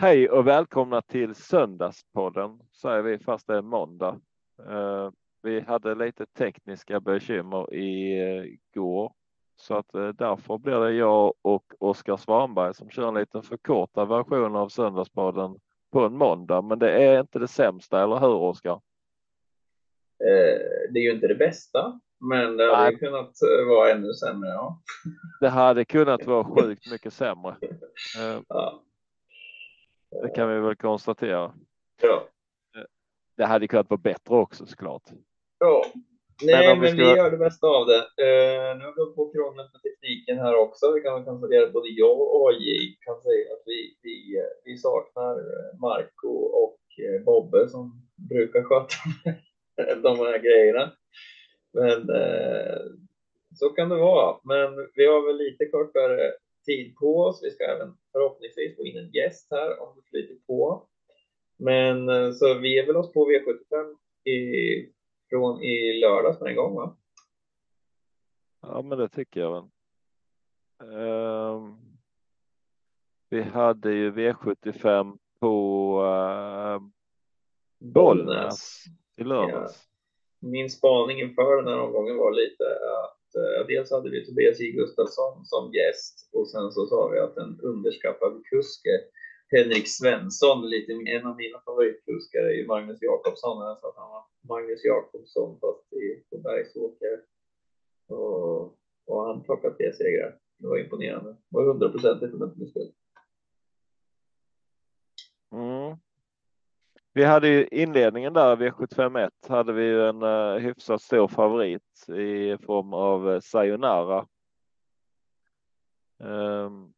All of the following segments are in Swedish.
Hej och välkomna till Söndagspodden säger vi fast det är måndag. Uh, vi hade lite tekniska bekymmer igår så att uh, därför blir det jag och Oskar Svanberg som kör en liten förkortad version av Söndagspodden på en måndag. Men det är inte det sämsta, eller hur Oskar? Det är ju inte det bästa, men det hade kunnat vara ännu sämre. Ja. Det hade kunnat vara sjukt mycket sämre. Ja. Det kan vi väl konstatera. Ja. Det hade kunnat vara bättre också såklart. Ja, nej, men, vi, ska... vi gör det bästa av det. Uh, nu har vi på krånglet med tekniken här också. Vi kan väl konstatera att både jag och AJ kan säga att vi, vi, vi saknar Marco och eh, Bobbe som brukar sköta de här grejerna. Men uh, så kan det vara. Men vi har väl lite kortare tid på oss. Vi ska även förhoppningsvis få in en gäst här om det flyter på. Men eh, så vi är väl oss på V75 i, från i lördags med en gång va? Ja, men det tycker jag väl. Um, vi hade ju V75 på uh, Bollnäs i lördags. Ja. Min spaning inför den här omgången var lite att Eh, dels hade vi Tobias J Gustafsson som gäst och sen så sa vi att en underskattad kuske Henrik Svensson, lite en av mina favoritkuskar är ju Magnus Jakobsson. Jag sa att han var Magnus Jakobsson fast i, på Bergsåker. Och, och han plockade tre segrar. Det var imponerande. Det var hundraprocentigt om jag inte missminner Mm. Vi hade ju inledningen där, V751, hade vi ju en uh, hyfsat stor favorit i form av uh, Sayonara. Um,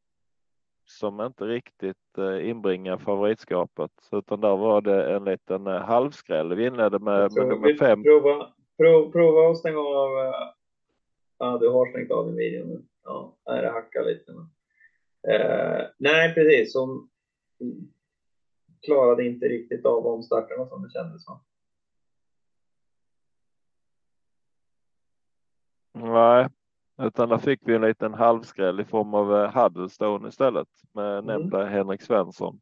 som inte riktigt uh, inbringar favoritskapet, utan där var det en liten uh, halvskräll. Vi inledde med, med nummer fem. Prova, prova, prova att stänga av. Uh, ja, du har stängt av din video nu. Ja, det hackar lite. Uh, nej, precis. Som, klarade inte riktigt av omstarterna som det kändes som. Nej, utan där fick vi en liten halvskräll i form av eh, Huddlestone istället med mm. nämnda Henrik Svensson.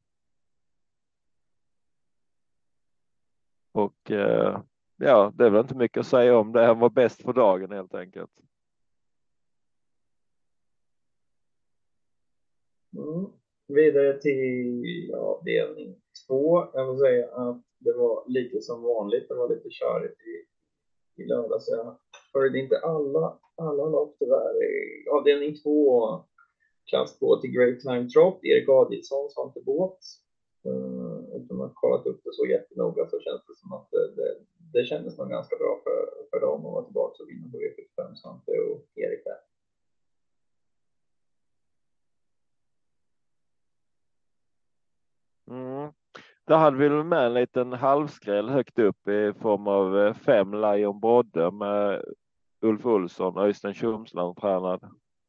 Och eh, ja, det är väl inte mycket att säga om det. Han var bäst för dagen helt enkelt. Mm. Vidare till avdelning två. Jag får säga att det var lite som vanligt. Det var lite körigt i, i lördags. Jag följde inte alla, alla lopp tyvärr. Avdelning två, klass 2 till Great Time Trot. Erik Adielsson, Svante Båt. Eh, utan att ha kollat upp det så jättenoga så känns det som att det, det, det kändes nog ganska bra för, för dem att vara tillbaka och vinna på V75, Svante och Erik där. Mm. Där hade vi med en liten halvskräll högt upp i form av eh, fem Lion Brodde med Ulf Olsson, Öystein Tjomsland tränad.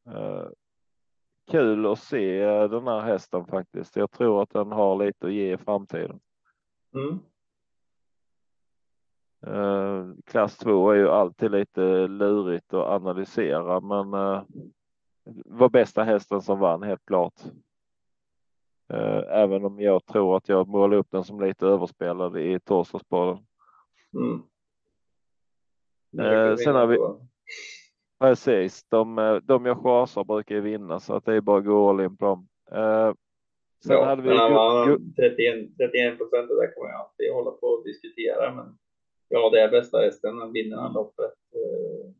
Eh, kul att se eh, den här hästen faktiskt. Jag tror att den har lite att ge i framtiden. Mm. Klass 2 är ju alltid lite lurigt att analysera, men var bästa hästen som vann helt klart. Eh, även om jag tror att jag målar upp den som lite överspelad i torsdagsbaden. Mm. Eh, sen har vi. Precis, de, eh, de jag chansar brukar ju vinna så att det är bara att gå all in på dem. Eh, sen ja, hade vi. Men 31, procent, det där man ju alltid hålla på och diskutera, men ja, det är bästa hästen, vinner han loppet. Eh,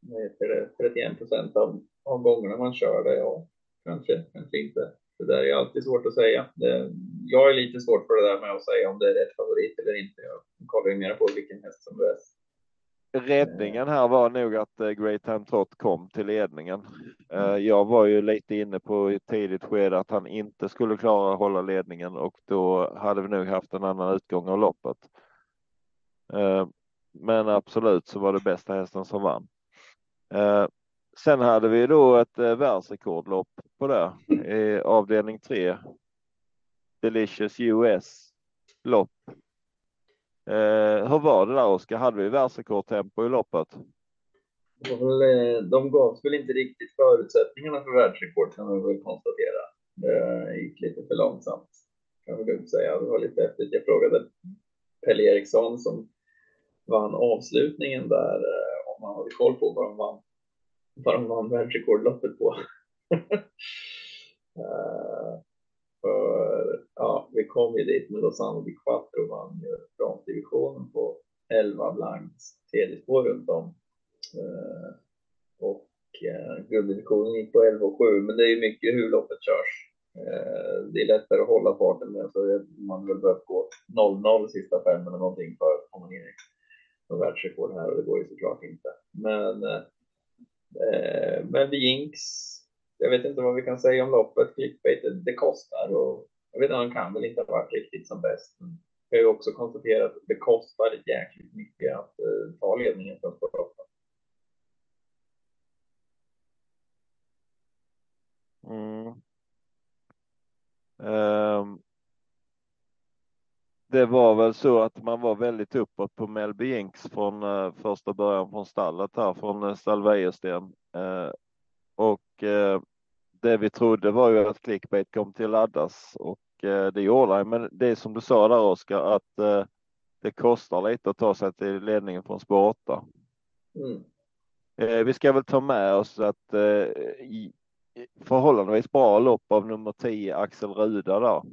vad heter det, 31 procent av, av gångerna man kör det, ja, kanske, kanske inte. Det där är alltid svårt att säga. Det, jag är lite svårt för det där med att säga om det är rätt favorit eller inte. Jag kollar ju mer på vilken häst som är bäst. Räddningen här var nog att eh, Great Time Trot kom till ledningen. Eh, jag var ju lite inne på i tidigt skede att han inte skulle klara att hålla ledningen och då hade vi nog haft en annan utgång av loppet. Eh, men absolut så var det bästa hästen som vann. Sen hade vi då ett eh, världsrekordlopp på det i avdelning 3. Delicious US lopp. Eh, hur var det där Oskar? Hade vi världsrekordtempo i loppet? Eh, de gavs väl inte riktigt förutsättningarna för världsrekord kan man väl konstatera. Det gick lite för långsamt kan man lugnt säga. Det var lite häftigt. Jag frågade Pelle Eriksson som vann avslutningen där eh, om han hade koll på vad de vann, vad de vann världsrekordloppet på. uh, för, ja, vi kom ju dit med Lozano di Quattro vann ju bronsdivisionen på 11 blanks tredje spår runt om. Uh, och uh, gulddivisionen gick på 11 och 7, men det är ju mycket hur loppet körs. Uh, det är lättare att hålla farten med, så man väl behövt gå 0-0 sista fem eller någonting för att komma ner i världsrekord här och det går ju såklart inte. Men, Eh, men Jinx, jag vet inte vad vi kan säga om loppet. Clickbait, det, det kostar och jag vet inte, han kan väl inte ha varit riktigt som bäst. Men jag har ju också konstaterat att det kostar jäkligt mycket att eh, ta ledningen från loppet. Mm. Um, det var väl så att man var väldigt uppåt på Melby Jinx från uh, första början från stallet här från stall Wäjersten. Uh, och uh, det vi trodde var ju att clickbait kom till laddas och det gjorde han. Men det är som du sa där Oskar att det kostar lite att ta sig till ledningen från spår 8. Mm. Vi ska väl ta med oss att förhållandevis bra lopp av nummer 10 Axel Ruda då.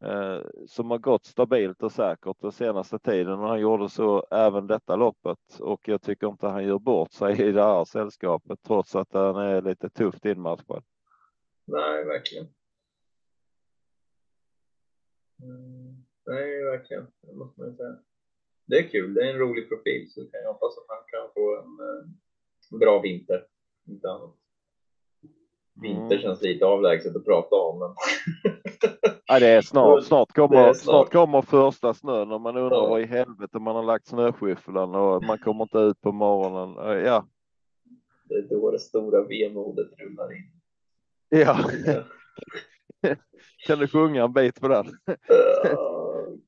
Eh, som har gått stabilt och säkert den senaste tiden och han gjorde så även detta loppet och jag tycker inte han gör bort sig i det här sällskapet trots att han är lite tufft inmatchad. Nej, verkligen. Mm, nej, verkligen. Det måste man säga. Det är kul. Det är en rolig profil så kan jag hoppas att han kan få en, en bra vinter. Inte annat. Vinter känns lite avlägset att prata om. Men... ja, det är snart. Snart kommer, är snart. snart. kommer första snön och man undrar ja. vad i helvete man har lagt snöskyfflan och man kommer inte ut på morgonen. Ja. Det är då det stora vemodet rullar in. Ja. kan du sjunga en bit på den? uh,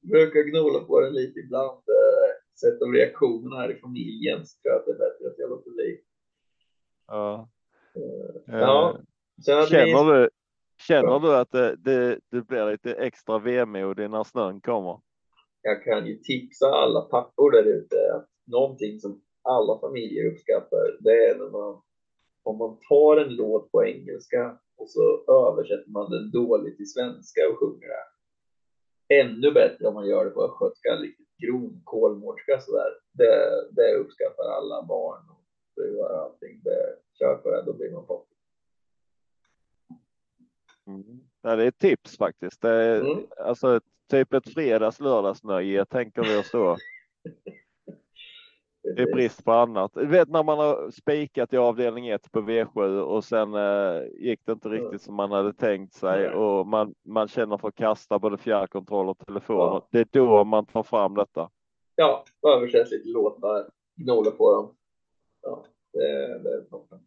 brukar gnola på den lite ibland. Sett av reaktionerna här i familjen så tror jag att det är bättre att jag låter bli. Ja. Ja. Känner, ni... du, känner du att det, det, det blir lite extra vemodig när snön kommer? Jag kan ju tipsa alla pappor där ute att någonting som alla familjer uppskattar, det är när man om man tar en låt på engelska och så översätter man den dåligt till svenska och sjunger det. Ännu bättre om man gör det på östgötska, lite gron kolmårdska sådär. Det, det uppskattar alla barn och fruar och allting. Det, kör på det, då blir man poppig. Mm. Ja, det är ett tips faktiskt. Det är, mm. Alltså typ ett fredags lördagsnöje tänker vi oss då. Det är brist på annat. Du vet när man har spikat i avdelning 1 på V7 och sen eh, gick det inte riktigt som man hade tänkt sig och man, man känner för att kasta både fjärrkontroll och telefon. Ja. Det är då man tar fram detta. Ja, översätt lite låtar, gnåla på dem. Ja, det, det är toppen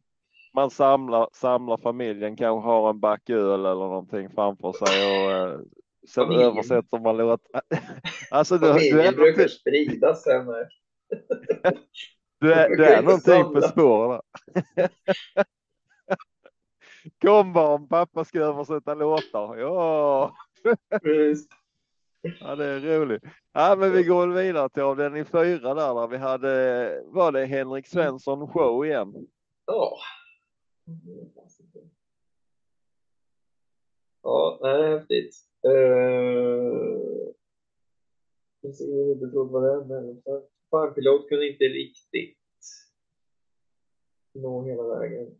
man samlar, samlar familjen, kanske har en back öl eller någonting framför sig och eh, sen familjen. översätter man låt. Alltså, du, du är brukar någonting... spridas sen. du är, du är någonting på spåren. Kom barn, pappa ska översätta låtar. Ja. Ja, det är roligt. Ja, men vi går vidare till avdelning fyra där, där vi hade, var det Henrik Svensson show igen? Ja, Ja, det är häftigt. Uh, jag ser vad det är, men Farmpilot kunde inte riktigt nå hela vägen.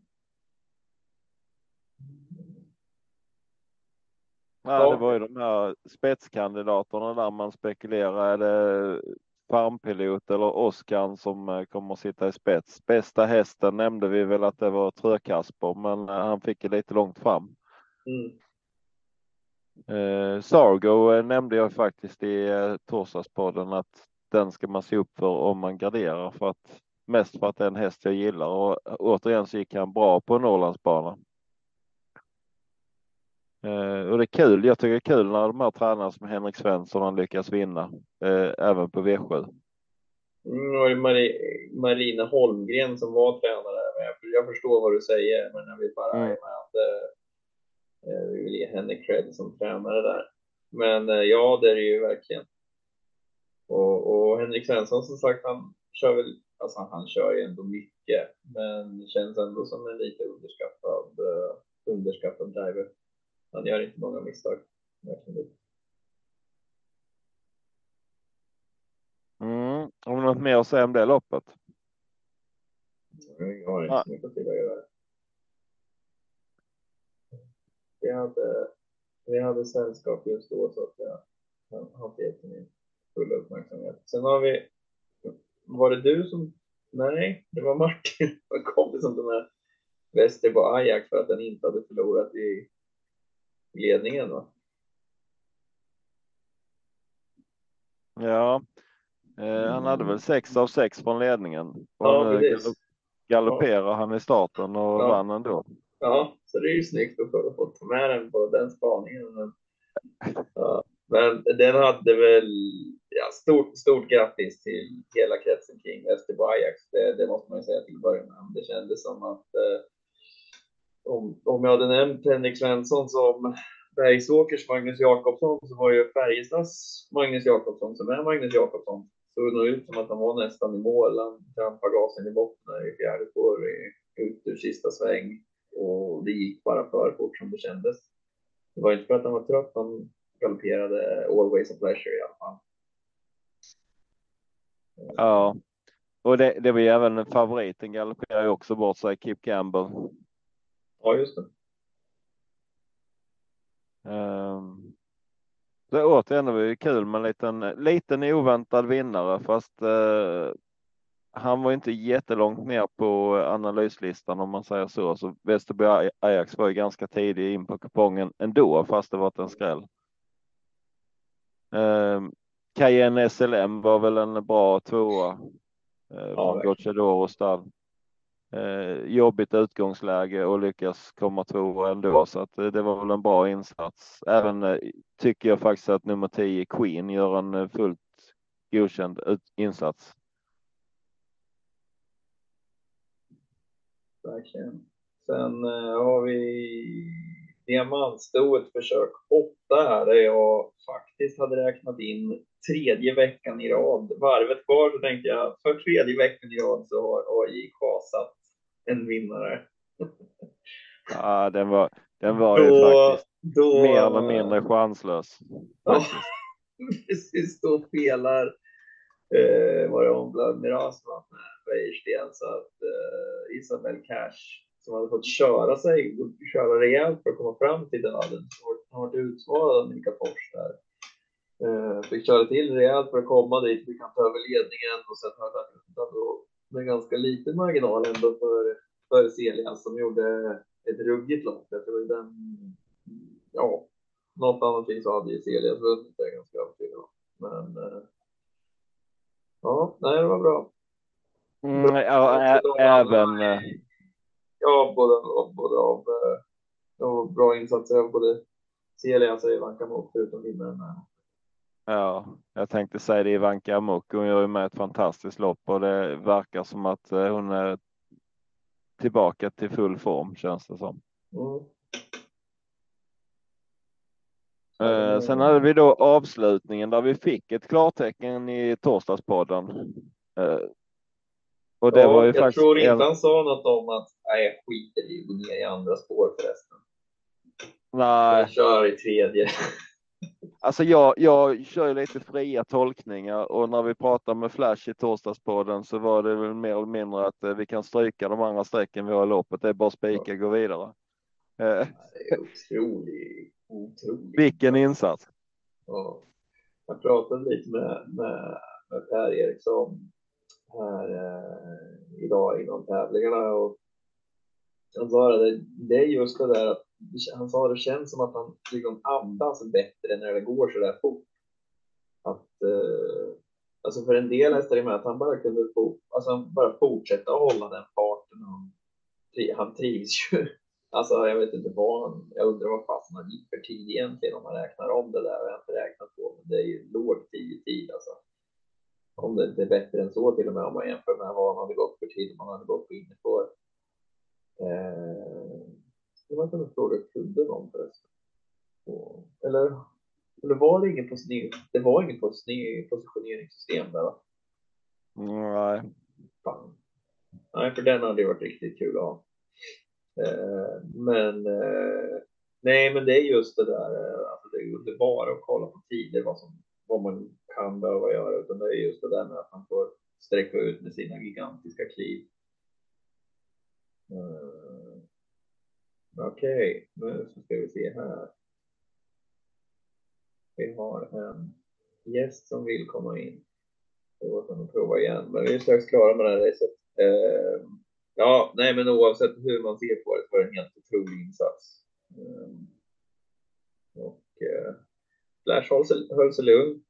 Ja, det var ju de här spetskandidaterna där man spekulerade farmpilot eller Oskar som eh, kommer att sitta i spets. Bästa hästen nämnde vi väl att det var Trökasper, men eh, han fick ju lite långt fram. Mm. Eh, Sargo eh, nämnde jag faktiskt i eh, torsdagspodden att den ska man se upp för om man garderar för att mest för att det är en häst jag gillar och återigen så gick han bra på Norrlandsbanan. Eh, och det är kul. Jag tycker det är kul när de här tränarna som Henrik Svensson har lyckats vinna eh, även på V7. Mm, och Mar Marina Holmgren som var tränare. Jag förstår vad du säger, men jag vill bara mm. att vi vill ge henne cred som tränare där. Men ja, det är det ju verkligen. Och, och Henrik Svensson som sagt, han kör väl, alltså han kör ju ändå mycket, men känns ändå som en lite underskattad, underskattad driver. Han gör inte många misstag. Mm. Har du något mer att säga om det loppet? Jag har inte så mycket att tillägga. Vi hade, vi hade sällskap just då så att jag har gett min fulla uppmärksamhet. Sen har vi, var det du som, nej, det var Martin, en kompis som tog med Västerbo Ajax för att den inte hade förlorat i ledningen va? Ja, eh, han hade väl sex av sex från ledningen. Och ja, galopperar ja. han i starten och ja. vann ändå. Ja, så det är ju snyggt att få ta med den på den spaningen. Men, ja, men den hade väl, ja, stort, stort grattis till hela kretsen kring Västerbo Ajax. Det, det, måste man ju säga till början. Det kändes som att eh, om, om jag hade nämnt Henrik Svensson som Bergsåkers Magnus Jakobsson så var ju Färjestads Magnus Jakobsson som är Magnus Jakobsson. Såg nog ut som att han var nästan i mål. Han trampade gasen i botten i fjärde spår ut ur sista sväng och det gick bara för fort som det kändes. Det var inte för att han var trött, han galopperade always a pleasure i alla fall. Ja, och det, det var ju även favoriten galopperar ju också bort sig, Kip Campbell. Ja, just det. Um, det återigen det var ju kul med en liten, liten oväntad vinnare fast uh, han var inte jättelångt ner på analyslistan om man säger så. Så Västerby Ajax var ju ganska tidig in på kupongen ändå fast det var en skräll. Um, Cayenne SLM var väl en bra tvåa. Uh, ja, Gocciadoro stall eh, jobbigt utgångsläge och lyckas komma två ändå så att eh, det var väl en bra insats. Även eh, tycker jag faktiskt att nummer 10 Queen gör en eh, fullt godkänd insats. Verkligen. Sen eh, har vi diamantstoet försök åtta här där jag faktiskt hade räknat in tredje veckan i rad. Varvet kvar så tänkte jag för tredje veckan i rad så har AJ chasat en vinnare. Ja, den var, den var då, ju faktiskt då, mer eller mindre chanslös. Ja, precis. Då felar eh, var det Omblad Miras med Wäjersten så att eh, Isabel Cash som hade fått köra sig, köra rejält för att komma fram till döden, har varit utsvarad av Mika Fors där. Eh, fick köra till rejält för att komma dit, vi kan ta över ledningen och sen hade han med ganska liten marginal ändå för, för Celia som gjorde ett ruggigt lopp. Jag tror den, ja, något annat vis hade ju Celia vunnit det ganska övertygad Men eh, ja, nej, det var bra. Mm, ja, även. Eh, ja, både, både av, av bra insatser av både Celia och Ivanka Mok förutom vinnaren. Ja, jag tänkte säga det Ivanka Amok. Hon gör ju med ett fantastiskt lopp och det verkar som att eh, hon är tillbaka till full form känns det som. Mm. Eh, sen hade vi då avslutningen där vi fick ett klartecken i torsdagspodden. Eh, och det ja, var ju jag faktiskt tror inte en... han sa något om att nej, jag skiter i att gå ner i andra spår förresten. Nej. Jag kör i tredje. Alltså jag, jag kör lite fria tolkningar och när vi pratar med Flash i torsdagspodden så var det väl mer eller mindre att eh, vi kan stryka de andra strecken vi har i loppet. Det är bara spika, gå vidare. Eh, det är otroligt. Vilken insats. Ja. Jag pratade lite med, med, med Per Eriksson här eh, idag inom tävlingarna och han sa det, det är just det där att han sa det känns som att han liksom andas bättre när det går så där fort. Att, eh, alltså för en del hästar är med att han bara kunde få, alltså han bara fortsätta hålla den farten. Han, han trivs ju. Alltså jag vet inte vad han, jag undrar vad fasen han gick för tid egentligen om man räknar om det där. Jag har inte räknat på, men det är ju låg tid tid alltså. Om det inte är bättre än så till och med om man jämför med vad han hade gått för tid om han hade gått på innerspår. Eh, det man kunde fråga kunde någon förresten. Eller, eller var det ingen positionering? Det var ingen positioneringssystem där va? Nej. Fan. Nej, för den hade varit riktigt kul att ha. Eh, men eh, nej, men det är just det där. Eh, alltså det är inte bara att kolla på tider vad, som, vad man kan behöva göra, utan det är just det där med att man får sträcka ut med sina gigantiska kliv. Okej, okay. nu ska vi se här. Vi har en gäst som vill komma in. Det går att prova igen, men vi är strax klara med det här racet. Uh, ja, nej, men oavsett hur man ser på det så var det en helt otrolig insats. Uh, och uh, Flash höll sig lugn.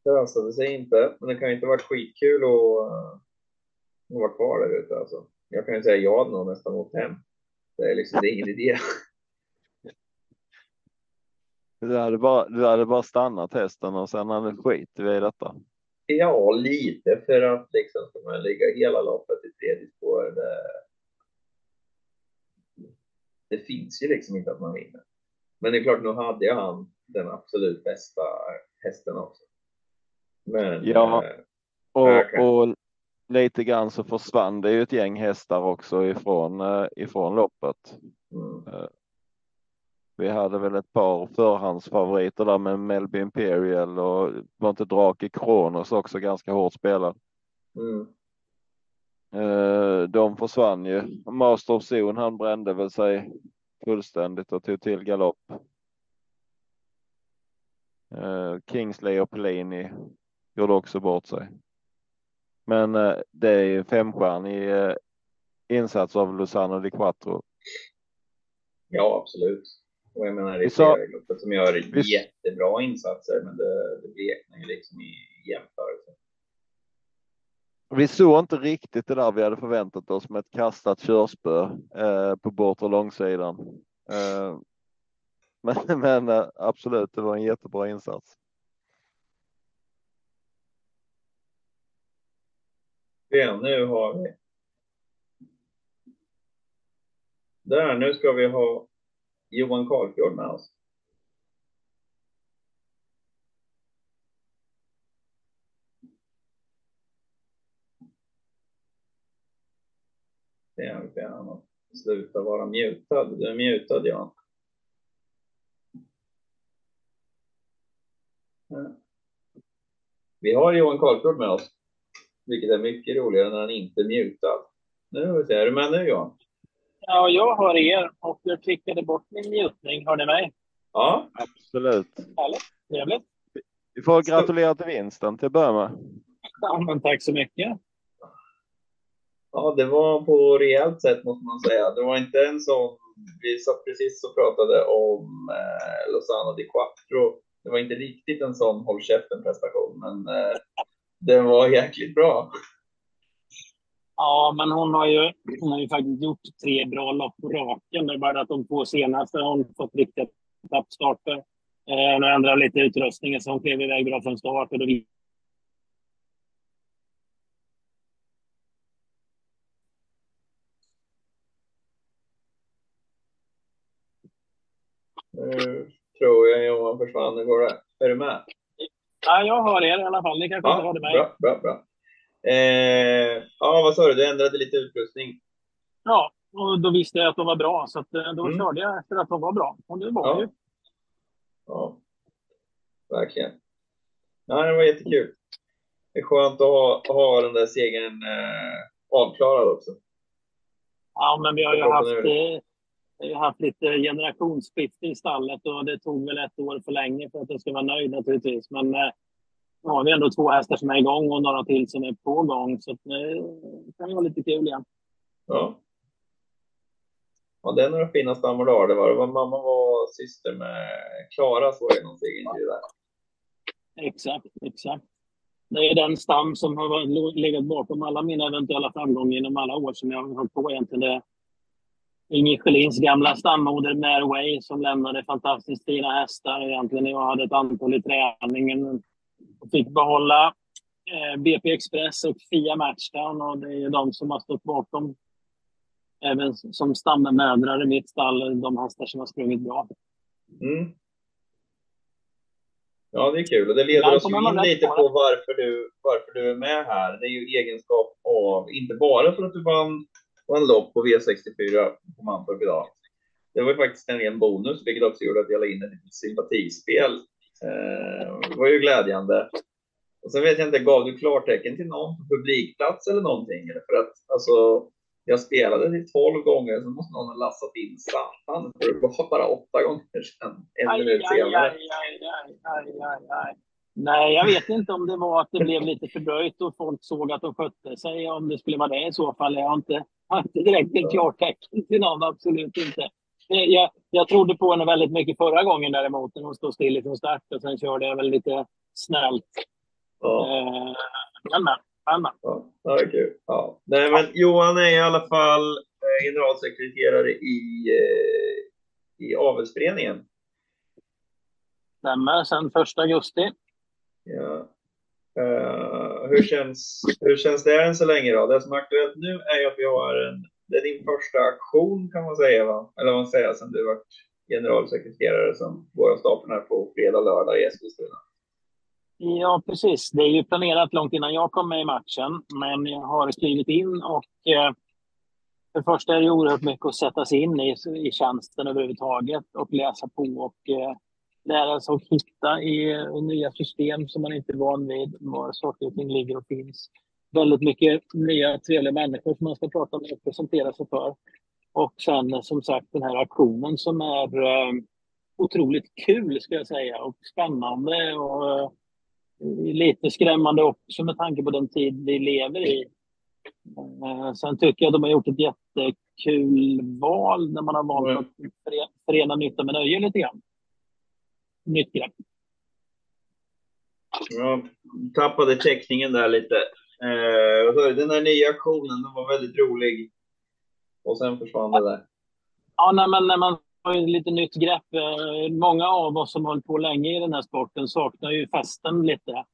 Stressade sig inte, men det kan ju inte varit skitkul att, eh, att vara kvar där ute alltså. Jag kan ju säga ja nog nästan åkt hem. Det är liksom, det är ingen idé. Du hade bara, du hade bara stannat hästen och sen hade skit i detta. Ja, lite för att liksom ska man ligga hela loppet i tredje spår. Det, det finns ju liksom inte att man vinner. Men det är klart, nu hade jag han den absolut bästa hästen också. Men. Ja, eh, och, och lite grann så försvann det ju ett gäng hästar också ifrån eh, ifrån loppet. Mm. Eh, vi hade väl ett par förhandsfavoriter där med Melby Imperial och var inte Drake Kronos också ganska hårt spelad. Mm. De försvann ju. Master of Zone, han brände väl sig fullständigt och tog till galopp. Kingsley och Pellini gjorde också bort sig. Men eh, det är ju femstjärnig eh, insats av Lozano di Quattro. Ja, absolut. Och jag menar, det är flera i som gör vi... jättebra insatser, men det, det bleknar ju liksom i jämförelse. Vi såg inte riktigt det där vi hade förväntat oss med ett kastat körspö eh, på bortre långsidan. Eh, men, men eh, absolut, det var en jättebra insats. Ja, nu har vi. Där, nu ska vi ha Johan Karlfjord med oss. Det är han sluta vara mutad. Du är mutad, Johan. Vi har Johan Karlfjord med oss vilket är mycket roligare när han inte är mutad. Nu vill se, är du med nu Johan? Ja, jag hör er och jag klickade bort min mutning. Hör ni mig? Ja, absolut. Härligt, trevligt. Vi får gratulera till vinsten till att börja med. Ja, men tack så mycket. Ja, det var på rejält sätt måste man säga. Det var inte en sån. Vi satt precis och pratade om eh, Lozano di Quattro. Det var inte riktigt en sån håll käften prestation, men eh, det var jäkligt bra. Ja, men hon har ju, hon har ju faktiskt gjort tre bra lopp på raken. Det är bara att de två senaste har hon fått riktigt starter. Eh, hon ändrat lite utrustningen så hon klev iväg bra från start. Och då Nu tror jag Johan försvann. Går det? Är du med? Ja, jag hör er i alla fall. Ni kanske ja, inte hörde mig. Bra, bra, bra. Eh, ja, vad sa du? Du ändrade lite utrustning. Ja, och då visste jag att de var bra, så eh, då mm. körde jag efter att de var bra. Och det var ja. ju. Ja, verkligen. Ja, det var jättekul. Det är skönt att ha, ha den där segern eh, avklarad också. Ja, men vi har ju haft, vi har haft lite generationsskifte i stallet och det tog väl ett år för länge för att jag ska vara nöjd naturligtvis. Men eh, nu har vi ändå två hästar som är igång och några till som är på gång. Så att, eh, det kan vara lite kul igen. Ja. Ja, det är några fina stammar du har. Det var, det var mamma var syster med Klara såg jag någonting i det där. Exakt, exakt. Det är den stam som har legat bakom alla mina eventuella framgångar genom alla år som jag har hållit på egentligen. Det Inge Schelins gamla stammoder Merway som lämnade fantastiskt fina hästar. Egentligen jag hade ett antal i träningen. och Fick behålla eh, BP Express och Fia Matchdown och det är de som har stått bakom även som stammödrar i mitt stall, de hästar som har sprungit bra. Mm. Ja, det är kul och det leder oss in lite på varför du, varför du är med här. Det är ju egenskap av, inte bara för att du vann, vann lopp på V64 på Mantorp idag. Det var ju faktiskt en ren bonus, vilket också gjorde att jag la in ett sympatispel. Eh, det var ju glädjande. Och sen vet jag inte, gav du klartecken till någon på publikplats eller någonting? För att alltså, jag spelade till 12 gånger, så måste någon ha lassat in satan. För det var bara åtta gånger sedan, en aj, minut senare. Aj, aj, aj, aj, aj, Nej, jag vet inte om det var att det blev lite fördröjt och folk såg att de skötte sig. Om det skulle vara det i så fall. Jag har inte, har inte direkt en klartecken till någon, absolut inte. Jag, jag trodde på henne väldigt mycket förra gången däremot, när hon stod still från start och sen körde jag väl lite snällt. Ja. Eh, men, men. Anna. Ja, kul. Ja. Nej, men Johan är i alla fall eh, generalsekreterare i, eh, i avelsföreningen. Stämmer, sedan första augusti. Ja. Uh, hur, känns, hur känns det än så länge då? Det som är aktuellt nu är att vi har en, det är din första aktion kan man säga, va? eller vad man säger, sen du varit generalsekreterare som går av stapeln här på fredag, lördag i Eskilstuna. Ja, precis. Det är ju planerat långt innan jag kom med i matchen, men jag har skrivit in och eh, för det första är det oerhört mycket att sätta sig in i, i tjänsten överhuvudtaget och läsa på och eh, lära sig att hitta i, i nya system som man inte är van vid, var saker och ting ligger och finns. Väldigt mycket nya trevliga människor som man ska prata med och presentera sig för. Och sen som sagt den här aktionen som är eh, otroligt kul ska jag säga och spännande och lite skrämmande också med tanke på den tid vi lever i. Eh, sen tycker jag att de har gjort ett jättekul val när man har valt att förena nytta med nöje lite grann. Nytt grepp. Jag tappade täckningen där lite. Eh, den här nya aktionen den var väldigt rolig. Och sen försvann det där. Ja, nej, men när man har ju lite nytt grepp. Eh, många av oss som hållit på länge i den här sporten saknar ju festen lite.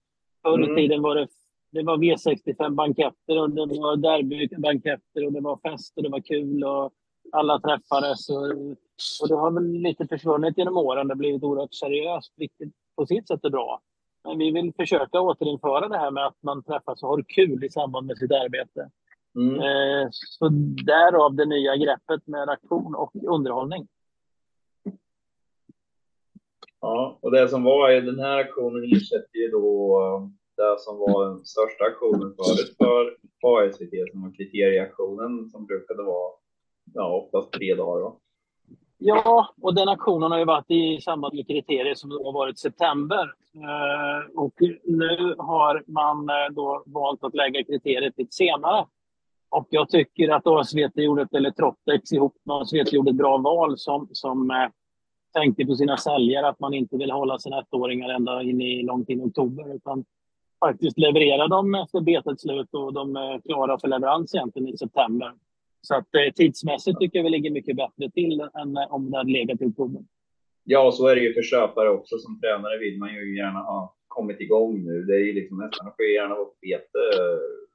Förr i mm. tiden var det, det var V65-banketter och det var derbybanketter och det var fest och det var kul och alla träffades. Och, och det har väl lite försvunnit genom åren. Det har blivit oerhört seriöst, vilket på sitt sätt är bra. Men vi vill försöka återinföra det här med att man träffas och har kul i samband med sitt arbete. Mm. Eh, så därav det nya greppet med aktion och underhållning. Ja, och det som var i den här aktionen ersätter ju då eh, det som var den största aktionen förut för ASVT som var kriterieaktionen som brukade vara ja, oftast tre dagar. Va? Ja, och den aktionen har ju varit i samband med kriterier som har varit september. Eh, och nu har man eh, då valt att lägga kriteriet lite senare. Och jag tycker att ASVT gjorde ett, eller Trottex ihop med ASVT gjorde ett bra val som, som eh, tänkte på sina säljare att man inte vill hålla sina ettåringar ända in i långt in i oktober utan faktiskt leverera dem efter betets slut och de är klara för leverans egentligen i september. Så att eh, tidsmässigt tycker jag vi ligger mycket bättre till än eh, om det hade legat i oktober. Ja, så är det ju för köpare också. Som tränare vill man ju gärna ha kommit igång nu. Det är ju liksom nästan, får gärna vara på bete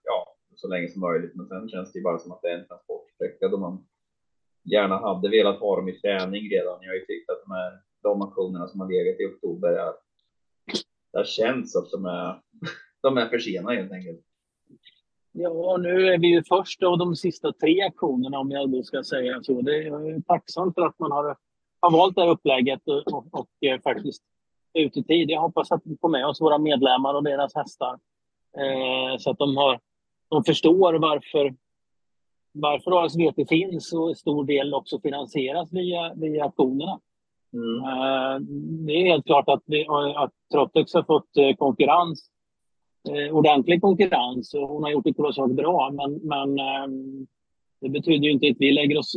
ja, så länge som möjligt. Men sen känns det ju bara som att det är en transportsträcka då man gärna hade velat ha dem i träning redan. Jag har ju tyckt att de här de aktionerna som har legat i oktober är. Det känns att de är. De är för sena helt enkelt. Ja, nu är vi ju först av de sista tre aktionerna om jag då ska säga så. Det är tacksamt för att man har, har valt det här upplägget och, och, och eh, faktiskt ut i tid. Jag hoppas att vi får med oss våra medlemmar och deras hästar eh, så att de, har, de förstår varför varför ASVT finns och stor del också finansieras via, via aktionerna. Mm. Uh, det är helt klart att, vi, att Trottex har fått uh, konkurrens, eh, ordentlig konkurrens och hon har gjort det kolossalt bra. Men, men eh, det betyder ju inte att vi lägger oss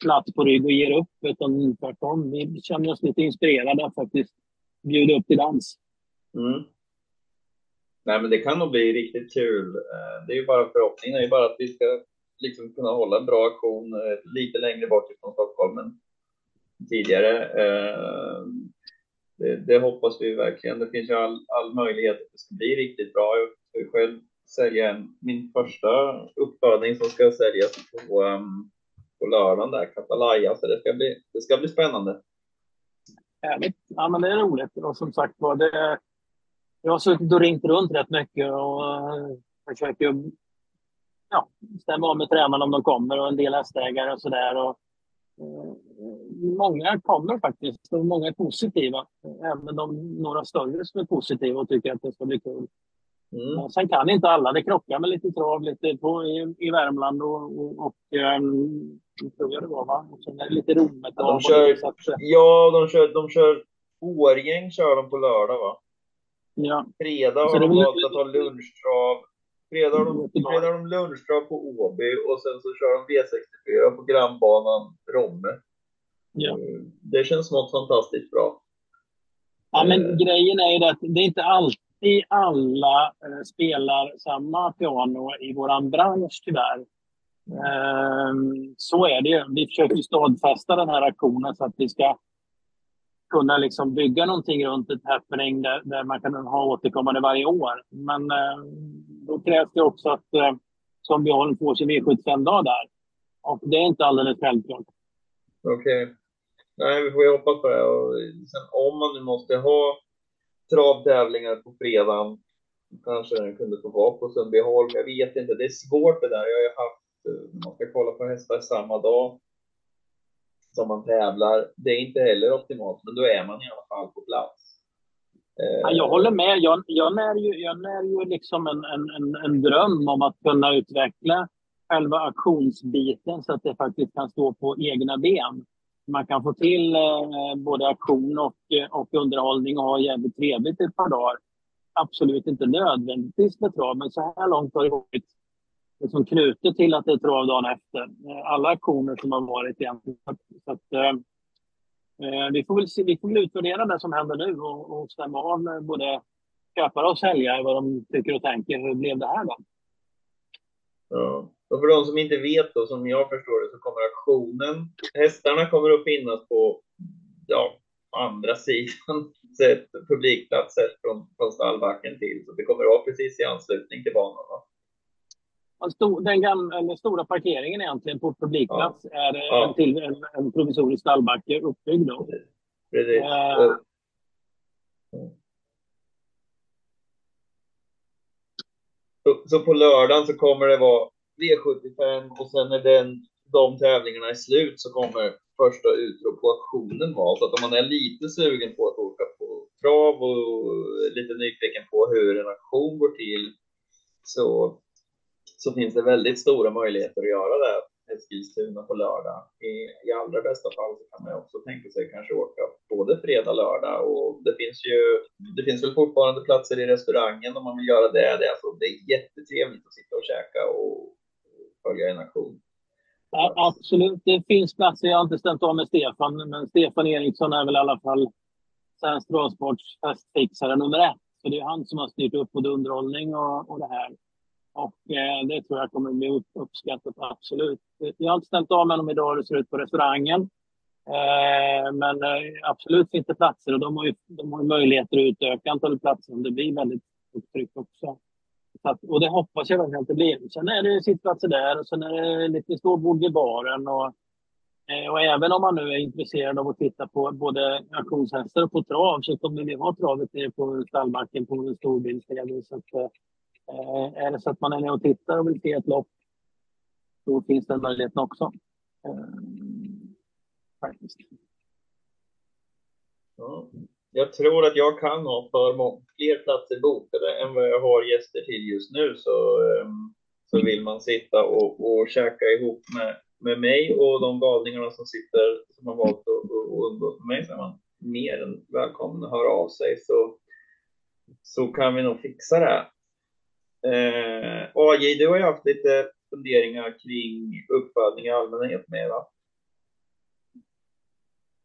platt på rygg och ger upp, utan tvärtom. Vi känner oss lite inspirerade att faktiskt bjuda upp till dans. Mm. Nej, men det kan nog bli riktigt kul. Eh, det är ju bara förhoppningen är ju bara att vi ska liksom kunna hålla en bra aktion eh, lite längre bort ifrån Stockholm än tidigare. Eh, det, det, hoppas vi verkligen. Det finns ju all, all möjlighet att det ska bli riktigt bra. Jag ska själv sälja en, min första uppfödning som ska säljas på, um, på lördagen där, Katalaya, så det ska bli, det ska bli spännande. Härligt. Ja, men det är roligt. Och som sagt var, det, jag har suttit och ringt runt rätt mycket och eh, försöker ja, stämma av med tränarna om de kommer och en del hästägare och sådär. Uh, många kommer faktiskt och många är positiva. Även de, några större som är positiva och tycker att det ska bli kul. Mm. Sen kan inte alla. Det krockar med lite trav lite på, i, i Värmland och, och, och um, tror jag det var va? Och sen är det lite rommet. Ja, de kör, att, ja, de kör, de kör Årgäng kör de på lördag va? Ja. Fredag har de valt att ha lunchtrav. Fredag har de, fredag har de lunchtrav på Åby och sen så kör de V64 på grannbanan Romme. Ja. Det känns smått fantastiskt bra. Ja, men eh. grejen är ju att det är inte alltid alla eh, spelar samma piano i våran bransch tyvärr. Eh, så är det ju. Vi försöker stadfästa den här aktionen så att vi ska kunna liksom bygga någonting runt ett happening där, där man kan ha återkommande varje år. Men eh, då krävs det också att eh, Zombieholm får sin V75-dag där. Och det är inte alldeles självklart. Okej. Okay. Nej, vi får ju hoppas på det. Och sen om man nu måste ha travtävlingar på fredagen. Kanske den kunde få vara på Sundbyholm. Jag vet inte. Det är svårt det där. Jag har ju haft, eh, man ska kolla på hästar samma dag som man tävlar. Det är inte heller optimalt, men då är man i alla fall på plats. Eh, ja, jag håller med. Jag, jag, när ju, jag när ju liksom en, en, en, en dröm om att kunna utveckla själva auktionsbiten så att det faktiskt kan stå på egna ben man kan få till eh, både auktion och, och underhållning och ha jävligt trevligt ett par dagar. Absolut inte nödvändigtvis med trav, men så här långt har det varit liksom knutet till att det är trav dagen efter. Alla auktioner som har varit egentligen. Så att, eh, Eh, vi, får väl se, vi får väl utvärdera det som händer nu och, och stämma av både köpare och säljare vad de tycker och tänker. Hur blev det här då? Ja. Och för de som inte vet då, som jag förstår det, så kommer auktionen. Hästarna kommer att finnas på ja, andra sidan publikplatser från, från stallbacken till. Så det kommer att vara precis i anslutning till banan. Va? Den gamla, stora parkeringen egentligen på publikplats ja. är ja. En, till, en, en provisorisk stallbacke uppbyggd. Då. Precis. Äh... Och... Så, så på lördagen så kommer det vara V75 och sen när den, de tävlingarna är slut så kommer första utrop på auktionen vara. Så att om man är lite sugen på att åka på trav och lite nyfiken på hur en auktion går till så, så finns det väldigt stora möjligheter att göra det Eskilstuna på lördag. I, I allra bästa fall så kan man också tänka sig kanske åka både fredag, lördag och det finns ju. Det finns väl fortfarande platser i restaurangen om man vill göra det. Det är, alltså, det är jättetrevligt att sitta och käka och följa en aktion. Ja, absolut, det finns platser. Jag har inte stämt av med Stefan, men Stefan Eriksson är väl i alla fall Svensk Travsports festfixare nummer ett. Så det är han som har styrt upp både underhållning och, och det här. Och eh, det tror jag kommer bli uppskattat, absolut. Jag har inte stämt av med dem idag hur det ser ut på restaurangen. Eh, men eh, absolut finns det platser och de har ju, de har ju möjligheter att utöka antalet platser om det blir väldigt högt tryck också. Att, och det hoppas jag verkligen att det blir. Sen är det sittplatser där och sen är det lite ståbord i baren. Och, eh, och även om man nu är intresserad av att titta på både auktionshästar och på trav så kommer vi ha travet nere på stallbacken på en storbildsledning. Så att, eh, eh, är det så att man är nere och tittar och vill se ett lopp då finns den möjligheten också. Eh, faktiskt. Ja jag tror att jag kan ha för fler platser bokade än vad jag har gäster till just nu. Så, ehm, så vill man sitta och, och käka ihop med, med mig och de galningarna som sitter som har valt att, att umgås med mig så är man mer än välkommen att höra av sig så, så kan vi nog fixa det. Eh, AJ, du har ju haft lite funderingar kring uppfödning i allmänhet med va?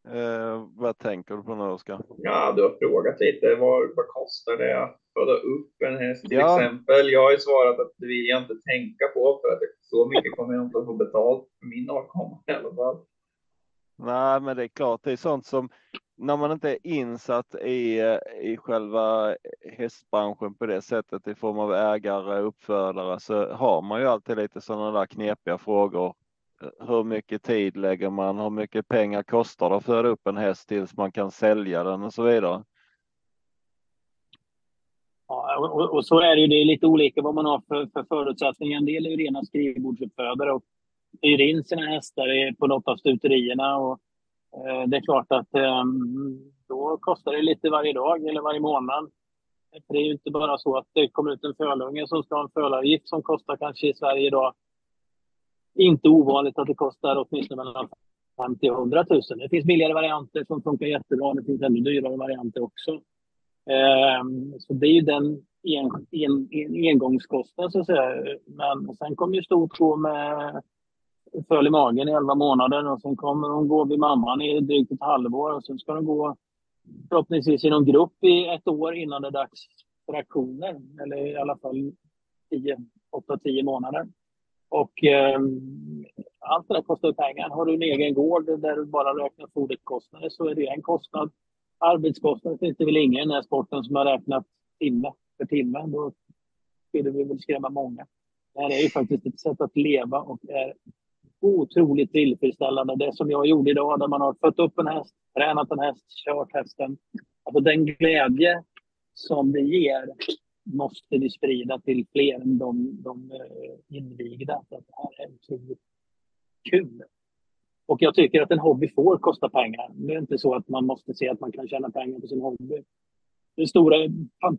Eh, vad tänker du på nu Oskar? Ja, du har frågat lite. Vad, vad kostar det att föda upp en häst till ja. exempel? Jag har ju svarat att det vill jag inte tänka på för att så mycket kommer jag inte att få betalt för min avkomma i alla fall. Nej, men det är klart, det är sånt som när man inte är insatt i, i själva hästbranschen på det sättet i form av ägare, uppfödare, så har man ju alltid lite sådana där knepiga frågor hur mycket tid lägger man? Hur mycket pengar kostar det att föda upp en häst tills man kan sälja den och så vidare? Ja, och, och, så är det ju. Det är lite olika vad man har för, för förutsättningar. En del är ju rena skrivbordsuppfödare och hyr in sina hästar på något av stuterierna. Och, Eh, det är klart att ehm, då kostar det lite varje dag eller varje månad. För det är ju inte bara så att det kommer ut en fölunge som ska ha en fölavgift som kostar kanske i Sverige idag inte ovanligt att det kostar åtminstone mellan 50 och 100 000. Det finns billigare varianter som funkar jättebra. Det finns ännu dyrare varianter också. Ehm, så det är ju den en, en, en engångskostnad så att säga. Men sen kommer ju stort gå med föll i magen i 11 månader och sen kommer hon gå vid mamman i drygt ett halvår och sen ska de gå förhoppningsvis i någon grupp i ett år innan det är dags för aktioner. Eller i alla fall 8-10 månader. Och eh, allt det där kostar pengar. Har du en egen gård där du bara räknar foderkostnader så är det en kostnad. Arbetskostnader finns det väl ingen i den här sporten som har räknat timme för timme. Då skulle vi väl skrämma många. Det här är ju faktiskt ett sätt att leva och är otroligt tillfredsställande. Det som jag gjorde idag, där man har fött upp en häst, tränat en häst, kört hästen. Alltså den glädje som det ger måste vi sprida till fler än de, de eh, invigda. Så att det här är otroligt kul. Och jag tycker att en hobby får kosta pengar. Det är inte så att man måste se att man kan tjäna pengar på sin hobby. Det stora,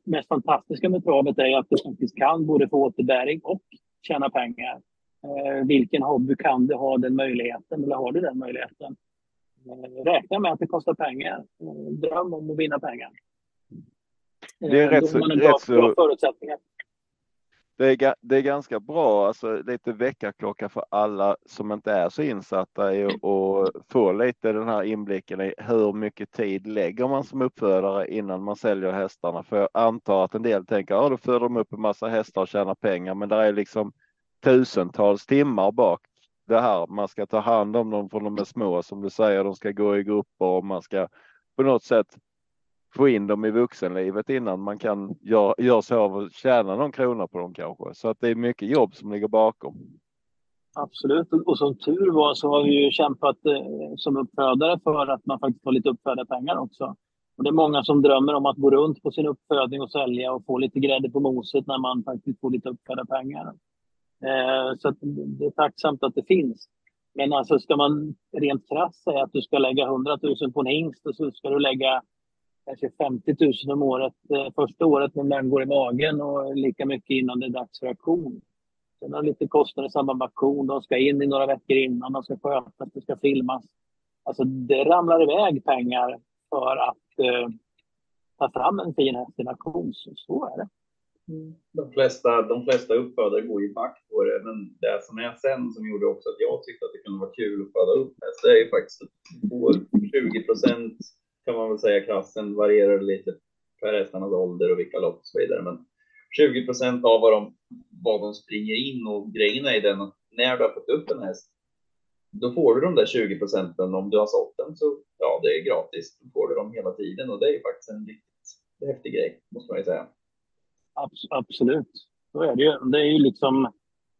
mest fantastiska med travet är att du faktiskt kan både få återbäring och tjäna pengar. Eh, vilken hobby kan du ha den möjligheten, eller har du den möjligheten? Eh, räkna med att det kostar pengar. Eh, dröm om att vinna pengar. Det är rätt så, rätt så, förutsättningar. Det är, det är ganska bra, alltså lite väckarklocka för alla som inte är så insatta i att få lite den här inblicken i hur mycket tid lägger man som uppfödare innan man säljer hästarna? För jag antar att en del tänker, ja då föder de upp en massa hästar och tjänar pengar, men det är liksom tusentals timmar bak det här. Man ska ta hand om dem från de är små som du säger, de ska gå i grupper och man ska på något sätt få in dem i vuxenlivet innan man kan göra göra sig av och tjäna någon krona på dem kanske. Så att det är mycket jobb som ligger bakom. Absolut, och som tur var så har vi ju kämpat eh, som uppfödare för att man faktiskt får lite uppfödarpengar också. Och det är många som drömmer om att gå runt på sin uppfödning och sälja och få lite grädde på moset när man faktiskt får lite uppfödarpengar. Eh, så det är tacksamt att det finns. Men alltså ska man rent krasst säga att du ska lägga 100 000 på en hingst och så ska du lägga kanske 50 000 om året eh, första året när den går i magen och lika mycket innan det är dags för auktion. Sen har lite kostnader i samband med auktion. De ska in i några veckor innan, de ska skötas, det ska filmas. Alltså det ramlar iväg pengar för att eh, ta fram en fin häst i en auktion. Så, så är det. Mm. De flesta, de flesta uppfödare går ju back på det, men det som är sen som gjorde också att jag tyckte att det kunde vara kul att föda upp häst, det är ju faktiskt att 20 procent kan man väl säga klassen varierar lite per hästarnas ålder och vilka lopp och så vidare. Men 20 procent av vad de, vad de springer in och grejen är den att när du har fått upp en häst, då får du de där 20 procenten. Om du har sålt den så ja, det är gratis. Då får du dem hela tiden och det är ju faktiskt en riktigt häftig grej måste man ju säga. Absolut, så är det ju. Det är ju liksom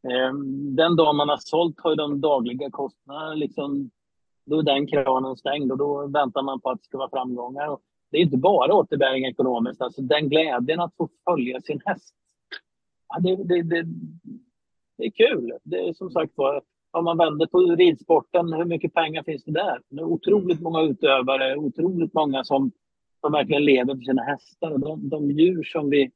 eh, den dag man har sålt har ju de dagliga kostnaderna liksom då är den kranen stängd och då väntar man på att det ska vara framgångar. Och det är inte bara återbäring ekonomiskt, alltså den glädjen att få följa sin häst. Ja, det, det, det, det är kul. Det är som sagt var, om man vänder på ridsporten, hur mycket pengar finns det där? Det är otroligt många utövare, otroligt många som, som verkligen lever för sina hästar. De, de djur som vi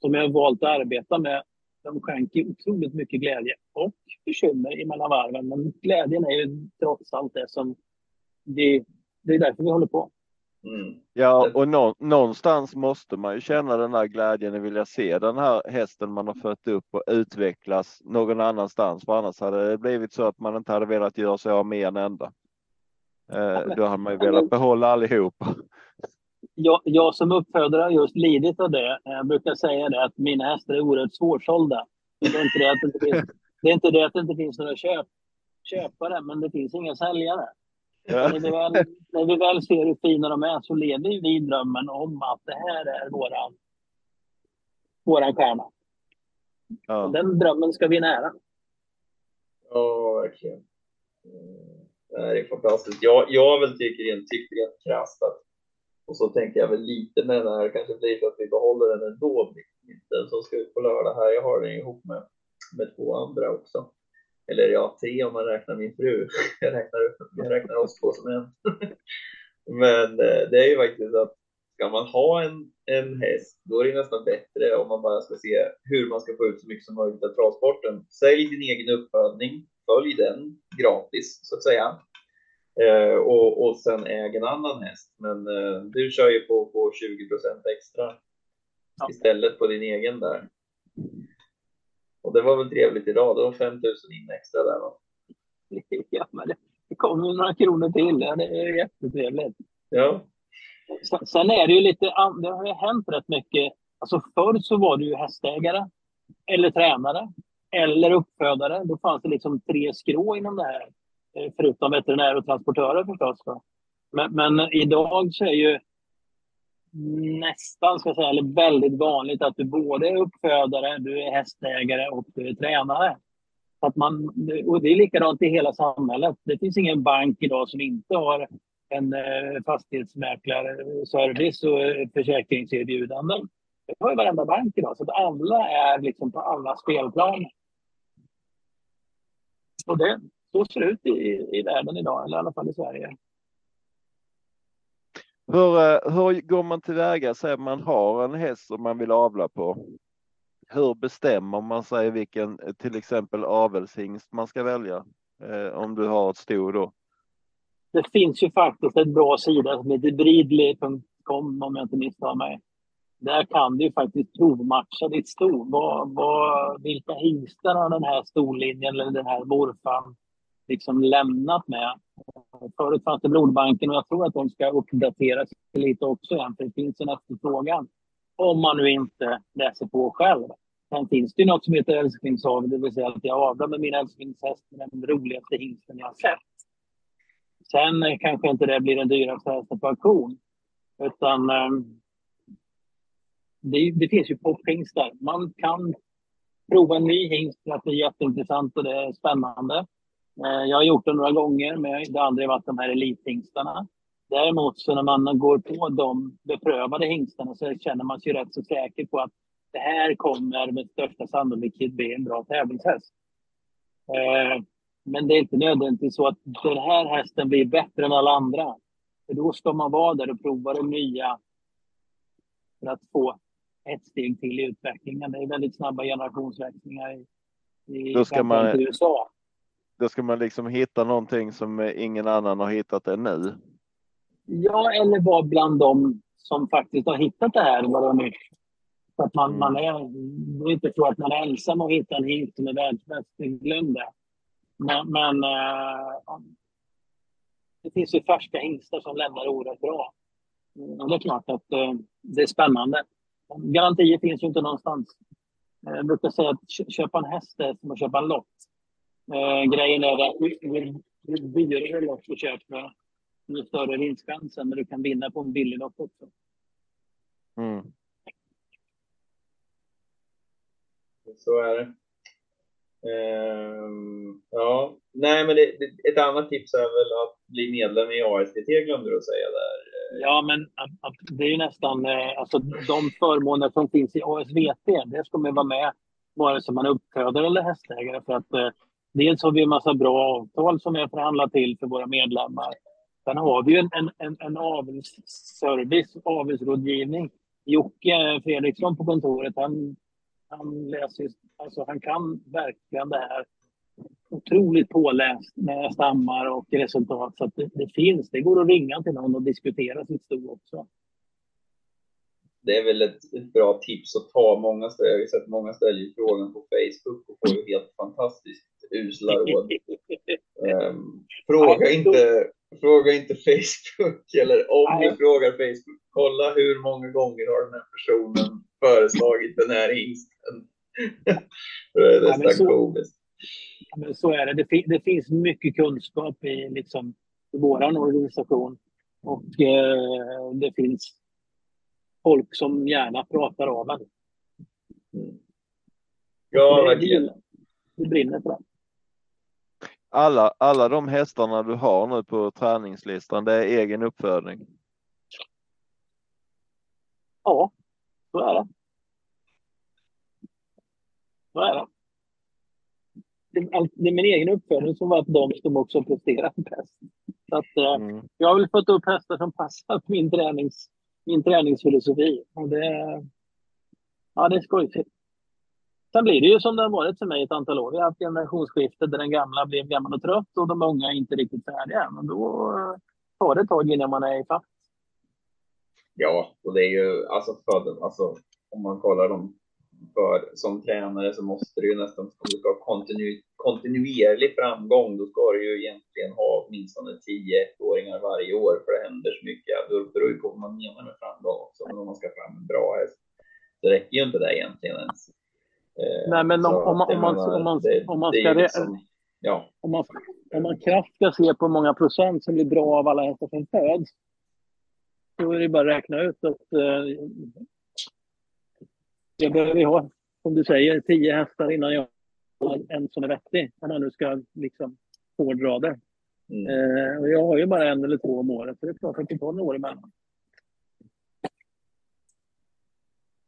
som jag har valt att arbeta med de skänker otroligt mycket glädje och bekymmer emellan varven. Men glädjen är ju trots allt det som vi, det är därför vi håller på. Mm. Ja, och nå, någonstans måste man ju känna den här glädjen och vilja se den här hästen man har fött upp och utvecklas någon annanstans. För annars hade det blivit så att man inte hade velat göra sig av med en enda. Eh, då hade man ju velat behålla allihopa jag, jag som uppfödare har just lidit av det. Jag brukar säga det att mina hästar är oerhört svårsålda. Det är inte det att det inte finns, det är inte det att det inte finns några köp, köpare, men det finns inga säljare. Ja. När, vi väl, när vi väl ser hur fina de är så lever vi i drömmen om att det här är våran, våran stjärna. Ja. Den drömmen ska vi nära. Ja, verkligen. Det här är fantastiskt. Jag, jag väl tycker rent krasst att och så tänker jag väl lite med den här, kanske blir så att vi behåller den ändå, den som ska ut på lördag här. Jag har den ihop med, med två andra också. Eller ja, tre om man räknar min fru. Jag räknar, jag räknar oss två som en. Men eh, det är ju faktiskt att ska man ha en, en häst, då är det nästan bättre om man bara ska se hur man ska få ut så mycket som möjligt av travsporten. Sälj din egen uppfödning, följ den gratis så att säga. Eh, och, och sen äg en annan häst. Men eh, du kör ju på, på 20% extra ja. istället på din egen där. Och det var väl trevligt idag. Det var 5 000 in extra där va? Ja, men det, det kommer några kronor till. Det är jättetrevligt. Ja. Sen är det ju lite, det har ju hänt rätt mycket. Alltså förr så var du ju hästägare eller tränare eller uppfödare. Då fanns det liksom tre skrå inom det här. Eh, förutom veterinärer och transportörer förstås. Men, men, idag så är ju nästan, ska jag säga, eller väldigt vanligt att du både är uppfödare, du är hästägare och du är tränare. att man, och det är likadant i hela samhället. Det finns ingen bank idag som inte har en eh, fastighetsmäklarservice och eh, försäkringserbjudanden. Det har ju varenda bank idag, så att alla är liksom på alla spelplan. Och det, så ser det ut i, i världen idag, eller i alla fall i Sverige. Hur, eh, hur går man tillväga? Säg man har en häst som man vill avla på. Hur bestämmer man sig vilken till exempel avelshingst man ska välja? Eh, om du har ett sto då. Det finns ju faktiskt en bra sida som heter bridley.com om jag inte misstar mig. Där kan du faktiskt provmatcha ditt sto. Vad, vad, vilka hingstar har den här storlinjen eller den här morfan liksom lämnat med. Förut fanns det blodbanken och jag tror att de ska uppdateras lite också igen, för det finns en efterfrågan. Om man nu inte läser på själv. Sen finns det ju något som heter älsklingsavel, det vill säga att jag avlar med min älsklingshäst med den roligaste hingsten jag har sett. Sen kanske inte det blir den dyraste hästen på auktion. Utan ehm, det, det, finns ju pophingstar. Man kan prova en ny hingst för att det är jätteintressant och det är spännande. Eh, jag har gjort det några gånger, men det har aldrig varit de här elithingstarna. Däremot så när man går på de beprövade hingstarna så känner man sig rätt så säker på att det här kommer med största sannolikhet bli en bra tävlingshäst. Eh, men det är inte nödvändigtvis så att den här hästen blir bättre än alla andra. För då ska man vara där och prova de nya för att få ett steg till i utvecklingen. Det är väldigt snabba generationsväxlingar i, i då ska man, USA. Då ska man liksom hitta någonting som ingen annan har hittat ännu. Ja, eller vara bland dem som faktiskt har hittat det här. Bara är. Så att man, mm. man är, det är inte så att man är ensam och hittar en hit som är världsbäst. Glöm det. Men, men äh, det finns ju färska hingstar som lämnar oerhört bra. Och det är klart att äh, det är spännande. Garantier finns ju inte någonstans. Eh, jag brukar säga att köpa en häst är som att köpa en lott. Eh, grejen är att ju, ju dyrare lopp du köper, ju större vinstchansen, men du kan vinna på en billig lopp också. Mm. Så är det. Um, ja, nej, men det, det, ett annat tips är väl att bli medlem i ASTT glömde du att säga där. Ja, men det är ju nästan eh, alltså de förmåner som finns i ASVT. Det ska man vara med vare sig man är uppfödare eller hästägare för att eh, Dels har vi en massa bra avtal som vi har förhandlat till för våra medlemmar. Sen har vi en, en, en, en avelsservice, avelsrådgivning. Jocke Fredriksson på kontoret, han, han läser, alltså han kan verkligen det här otroligt påläst med stammar och resultat. Så det, det, finns, det går att ringa till någon och diskutera sitt sto också. Det är väl ett, bra tips att ta. Många ställer, jag har sett många ställer frågan på Facebook och får ju helt fantastiskt usla råd. Um, fråga, inte, fråga inte Facebook, eller om ni frågar Facebook, kolla hur många gånger har den här personen föreslagit den här hingsten. det är nästan ja, komiskt. Ja, men så är det. det. Det, finns mycket kunskap i, liksom, i vår organisation och eh, det finns folk som gärna pratar av en. Mm. Ja, verkligen. Vi brinner för det. alla, alla de hästarna du har nu på träningslistan, det är egen uppfödning? Ja, så är det. Så är det. Det är min egen uppfödning som varit de som också presterat bäst. Så att, eh, mm. Jag har väl fått upp hästar som passar min, tränings, min träningsfilosofi. Och det, ja, det är skojigt. Sen blir det ju som det har varit för mig ett antal år. Vi har haft generationsskifte där den gamla blev gammal och trött och de unga är inte riktigt färdiga. Men då eh, tar det ett tag innan man är i fatt. Ja, och det är ju alltså, för, alltså om man kollar de för som tränare så måste du ju nästan, om du ska ha kontinu, kontinuerlig framgång, då ska du ju egentligen ha åtminstone 10 åringar varje år, för det händer så mycket. Det beror ju på vad man menar med framgång också, men om man ska fram en bra häst, så räcker ju inte det egentligen ens. Eh, Nej, men om, om, man, om, man, om, man, om man ska... Liksom, ja. om, man, om man krasst ska se på hur många procent som blir bra av alla hästar som föds, då är det bara att räkna ut att eh, jag behöver ha, som du säger, tio hästar innan jag har en som är vettig. Om man nu ska liksom hårdra det. Mm. Eh, och jag har ju bara en eller två om året, så det är klart att det tar några år emellan.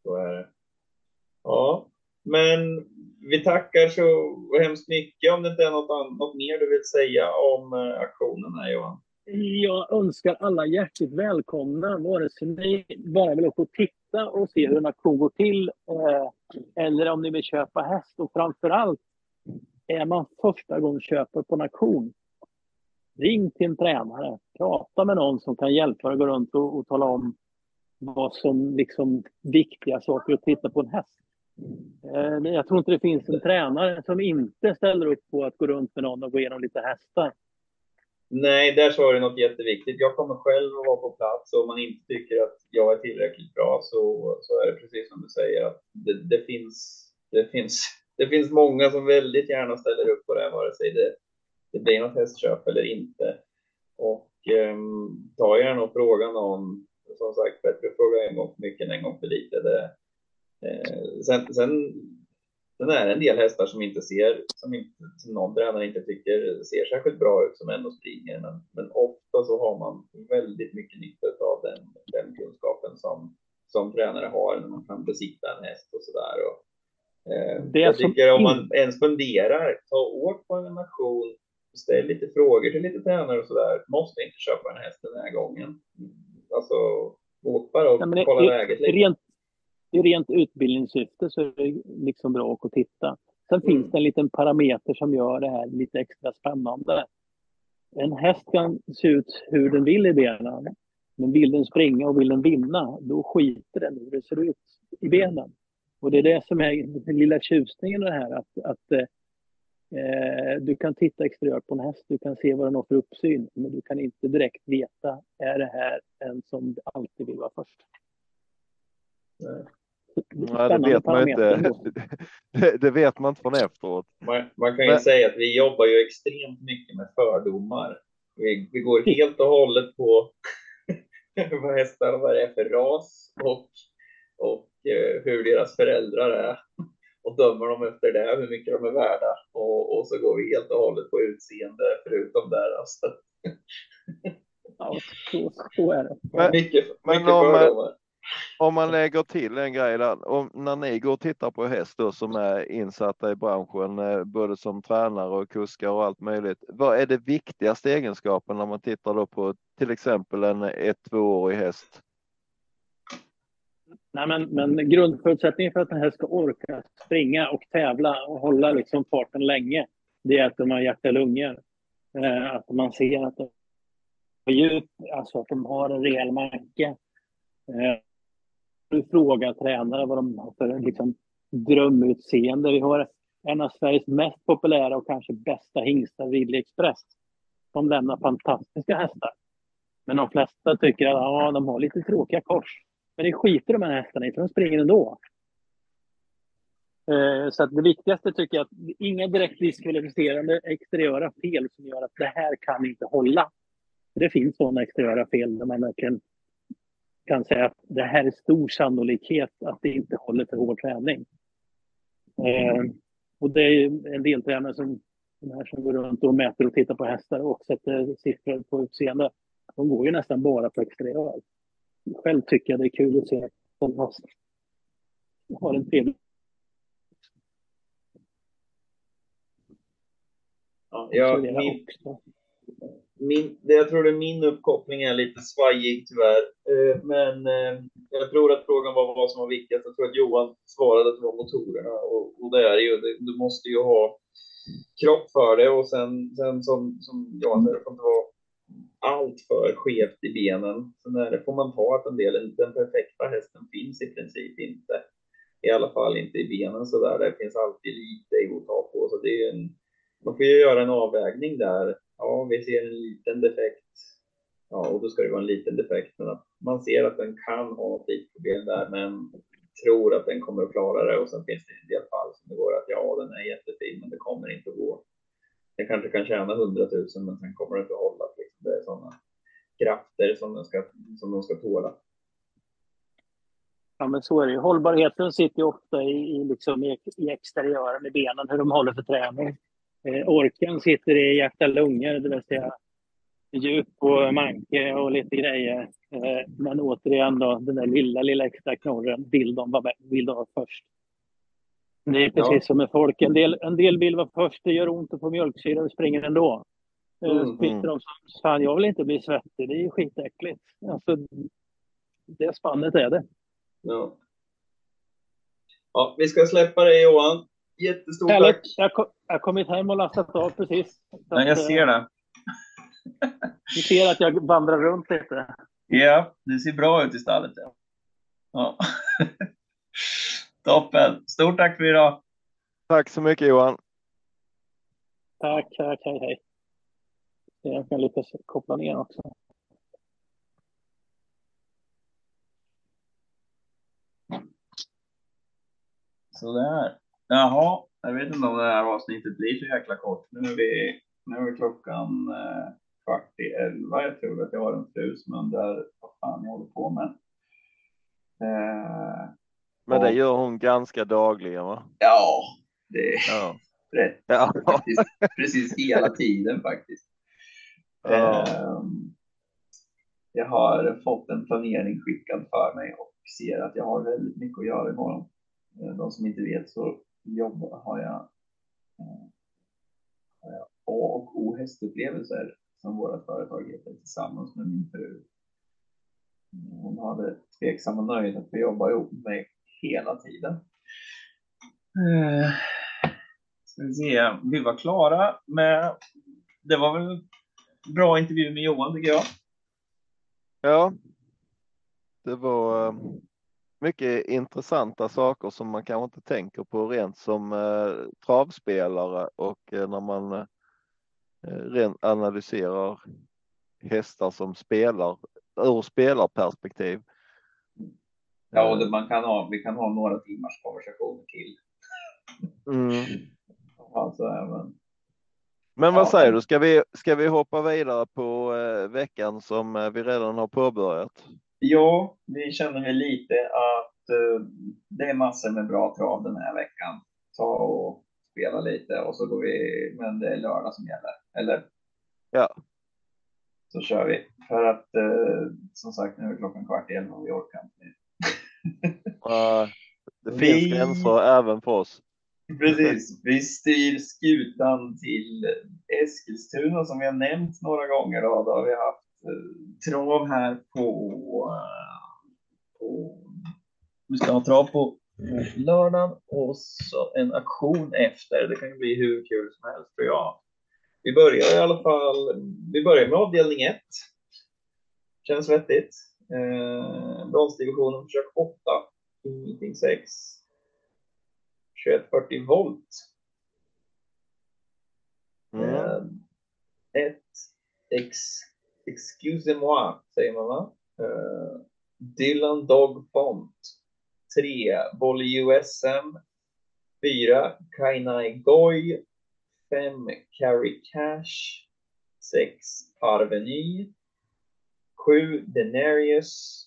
Så är det. Ja, men vi tackar så hemskt mycket. Om det inte är något, något mer du vill säga om eh, aktionen här, Johan? Jag önskar alla hjärtligt välkomna, vare sig ni bara vill åka och titta och se hur en auktion går till eh, eller om ni vill köpa häst. Och framför allt, är man första gången köper på en auktion, ring till en tränare. Prata med någon som kan hjälpa dig att gå runt och, och tala om vad som liksom viktiga saker att titta på en häst. Eh, jag tror inte det finns en tränare som inte ställer upp på att gå runt med någon och gå igenom lite hästar. Nej, där sa du något jätteviktigt. Jag kommer själv att vara på plats och om man inte tycker att jag är tillräckligt bra så, så är det precis som du säger att det, det, finns, det, finns, det finns många som väldigt gärna ställer upp på det, vare sig det, det blir något hästköp eller inte. Och eh, ta gärna och fråga någon. Som sagt, bättre fråga en gång för mycket än en gång för lite. Det, eh, sen, sen Sen är det en del hästar som inte ser, som, inte, som någon tränare inte tycker ser särskilt bra ut som ändå springer. Men, men ofta så har man väldigt mycket nytta av den, den kunskapen som, som tränare har när man kan besikta en häst och sådär. Eh, jag tycker om man ens funderar, ta åt på en nation, ställ lite frågor till lite tränare och sådär. Måste inte köpa en häst den här gången. Alltså, åk bara och kolla läget lite. Rent, i rent utbildningssyfte så är det liksom bra att titta. Sen mm. finns det en liten parameter som gör det här lite extra spännande. En häst kan se ut hur den vill i benen. Men vill den springa och vill den vinna, då skiter den hur det ser ut i benen. Och det är det som är den lilla tjusningen i det här, att, att eh, du kan titta exteriört på en häst, du kan se vad den har för uppsyn, men du kan inte direkt veta, är det här en som alltid vill vara först? Nej, det vet man inte. Det, det, vet man inte från efteråt. Man, man kan ju Men... säga att vi jobbar ju extremt mycket med fördomar. Vi, vi går helt och hållet på vad hästar vad det är för ras och, och eh, hur deras föräldrar är och dömer dem efter det, hur mycket de är värda. Och, och så går vi helt och hållet på utseende förutom deras. ja, så, så är det. Men, mycket, mycket om, fördomar om man lägger till en grej där, om, när ni går och tittar på häst då, som är insatta i branschen, eh, både som tränare och kuskar och allt möjligt. Vad är det viktigaste egenskapen när man tittar då på till exempel en ett tvåårig häst? Nej, men, men grundförutsättningen för att en häst ska orka springa och tävla och hålla liksom farten länge, det är att de har hjärta och lungor. Eh, att man ser att de har djup, alltså att de har en rejäl manke. Eh, du frågar tränare vad de har för liksom, drömutseende. Vi har en av Sveriges mest populära och kanske bästa hingstar, Ridley Express. De lämnar fantastiska hästar. Men de flesta tycker att ja, de har lite tråkiga kors. Men det skiter de här hästarna i, för de springer ändå. Eh, så att det viktigaste tycker jag att inga direkt diskvalificerande exteriöra fel som gör att det här kan inte hålla. Det finns sådana exteriöra fel där man verkligen kan säga att det här är stor sannolikhet att det inte håller för hård träning. Eh, och det är en del tränare som de här som går runt och mäter och tittar på hästar och sätter siffror på utseende. De går ju nästan bara på exteriör. Själv tycker jag det är kul att se en häst har en trevlig Ja, jag, min, min, jag tror att min uppkoppling är lite svajig tyvärr. Eh, men eh, jag tror att frågan var vad som var viktigast. Jag tror att Johan svarade att det var motorerna och, och det är ju, du måste ju ha kropp för det och sen, sen som, som Johan säger, det får inte vara allt för skevt i benen. Sen är det, får man ta att en del, den perfekta hästen finns i princip inte. I alla fall inte i benen så där. Det finns alltid lite att ta på. Så det är en, man får ju göra en avvägning där. Ja, vi ser en liten defekt. Ja, och då ska det vara en liten defekt, men att man ser att den kan ha något problem där, men tror att den kommer att klara det. Och sen finns det en del fall som det går att ja, den är jättefin, men det kommer inte att gå. Den kanske kan tjäna 100 000, men sen kommer det inte att hålla. Liksom. Det är sådana krafter som den ska, som de ska tåla. Ja, men så är det ju. Hållbarheten sitter ju ofta i, i, liksom i, i exteriören, i benen, hur de håller för träning. Eh, orken sitter i hjärta-lungor, det vill säga djup och manke och lite grejer. Eh, men återigen då, den där lilla, lilla extra knorren vill de vara, vill de vara först. Det är precis ja. som med folk. En del, en del vill vara först, det gör ont att få mjölksyra och springer ändå. Eh, mm. Sitter de som, fan jag vill inte bli svettig, det är ju skitäckligt. Alltså, det spannet är det. Ja. ja, vi ska släppa dig Johan. Jättestort Härligt. tack. Jag har kommit hem och lastat av precis. Ja, jag ser det. Du ser att jag vandrar runt lite. Ja, det ser bra ut i stallet. Ja. ja. Toppen. Stort tack för idag. Tack så mycket Johan. Tack, tack, hej, hej. Jag kan lite koppla ner också. Sådär. Jaha, jag vet inte om det här avsnittet blir så jäkla kort. Nu är, vi, nu är klockan eh, kvart i elva. Jag tror att jag har en fru som undrar vad fan jag håller på med. Eh, Men det och, gör hon ganska dagligen va? Ja, det är ja. rätt. Ja. Faktiskt, precis hela tiden faktiskt. Ja. Eh, jag har fått en planering skickad för mig och ser att jag har väldigt mycket att göra imorgon. Eh, de som inte vet så jobbar, har jag, eh, har jag A och O hästupplevelser som våra företag heter tillsammans med min fru. Hon hade tveksamma nöjd att få jobba ihop med mig hela tiden. Eh, ska vi se, vi var klara med, det var väl bra intervju med Johan tycker jag. Ja, det var mycket intressanta saker som man kanske inte tänker på rent som eh, travspelare och eh, när man eh, rent analyserar hästar som spelar ur spelarperspektiv. Ja, och det, man kan ha, vi kan ha några timmars konversationer till. Mm. alltså, men... men vad säger du, ska vi, ska vi hoppa vidare på eh, veckan som eh, vi redan har påbörjat? Ja, vi känner väl lite att uh, det är massor med bra trav den här veckan. Ta och spela lite och så går vi, men det är lördag som gäller, eller? Ja. Så kör vi. För att uh, som sagt, nu är klockan kvart i elva och vi orkar inte. uh, det finns vi... gränser även för oss. Precis, vi styr skutan till Eskilstuna som vi har nämnt några gånger. Då, då har vi haft trav här på, på vi ska ha trav på lördagen och så en aktion efter. Det kan ju bli hur kul som helst tror jag. Vi börjar i alla fall. Vi börjar med avdelning 1. Känns vettigt. Eh, bronsdivisionen försök 8 i meeting 6. 2140 volt. Mm. Eh, ett X Excusez-moi, säger man va? Uh, Dylan Dog Font. 3. Bolly USM. 4. Kainai Goy. 5. Carrie Cash. 6. Parveny. 7. Denarius.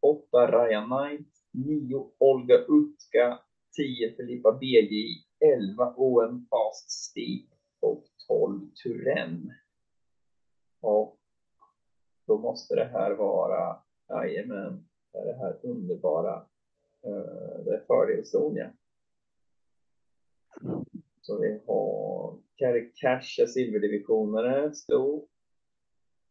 8. Ryan Knight. 9. Olga Utka. 10. Filippa BJ. 11. OM Fast Steep. och 12 Turenne. Och då måste det här vara, jajamän, det här underbara, eh, det är fördelszon ja. Så vi har Kari Cash, silverdivisionare, stor.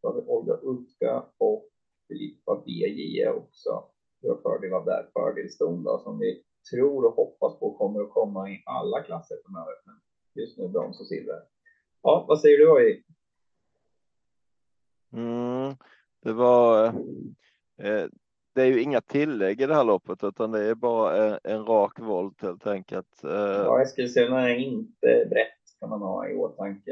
Så har vi Olga Utka och Filippa BJ också. Vi har fördel av där, fördelston då, som vi tror och hoppas på kommer att komma i alla klasser framöver. Men just nu brons och silver. Ja, vad säger du AI? Mm, det var. Eh, det är ju inga tillägg i det här loppet utan det är bara en, en rak volt helt enkelt. Eh, ja, Eskilstuna är inte brett kan man ha i åtanke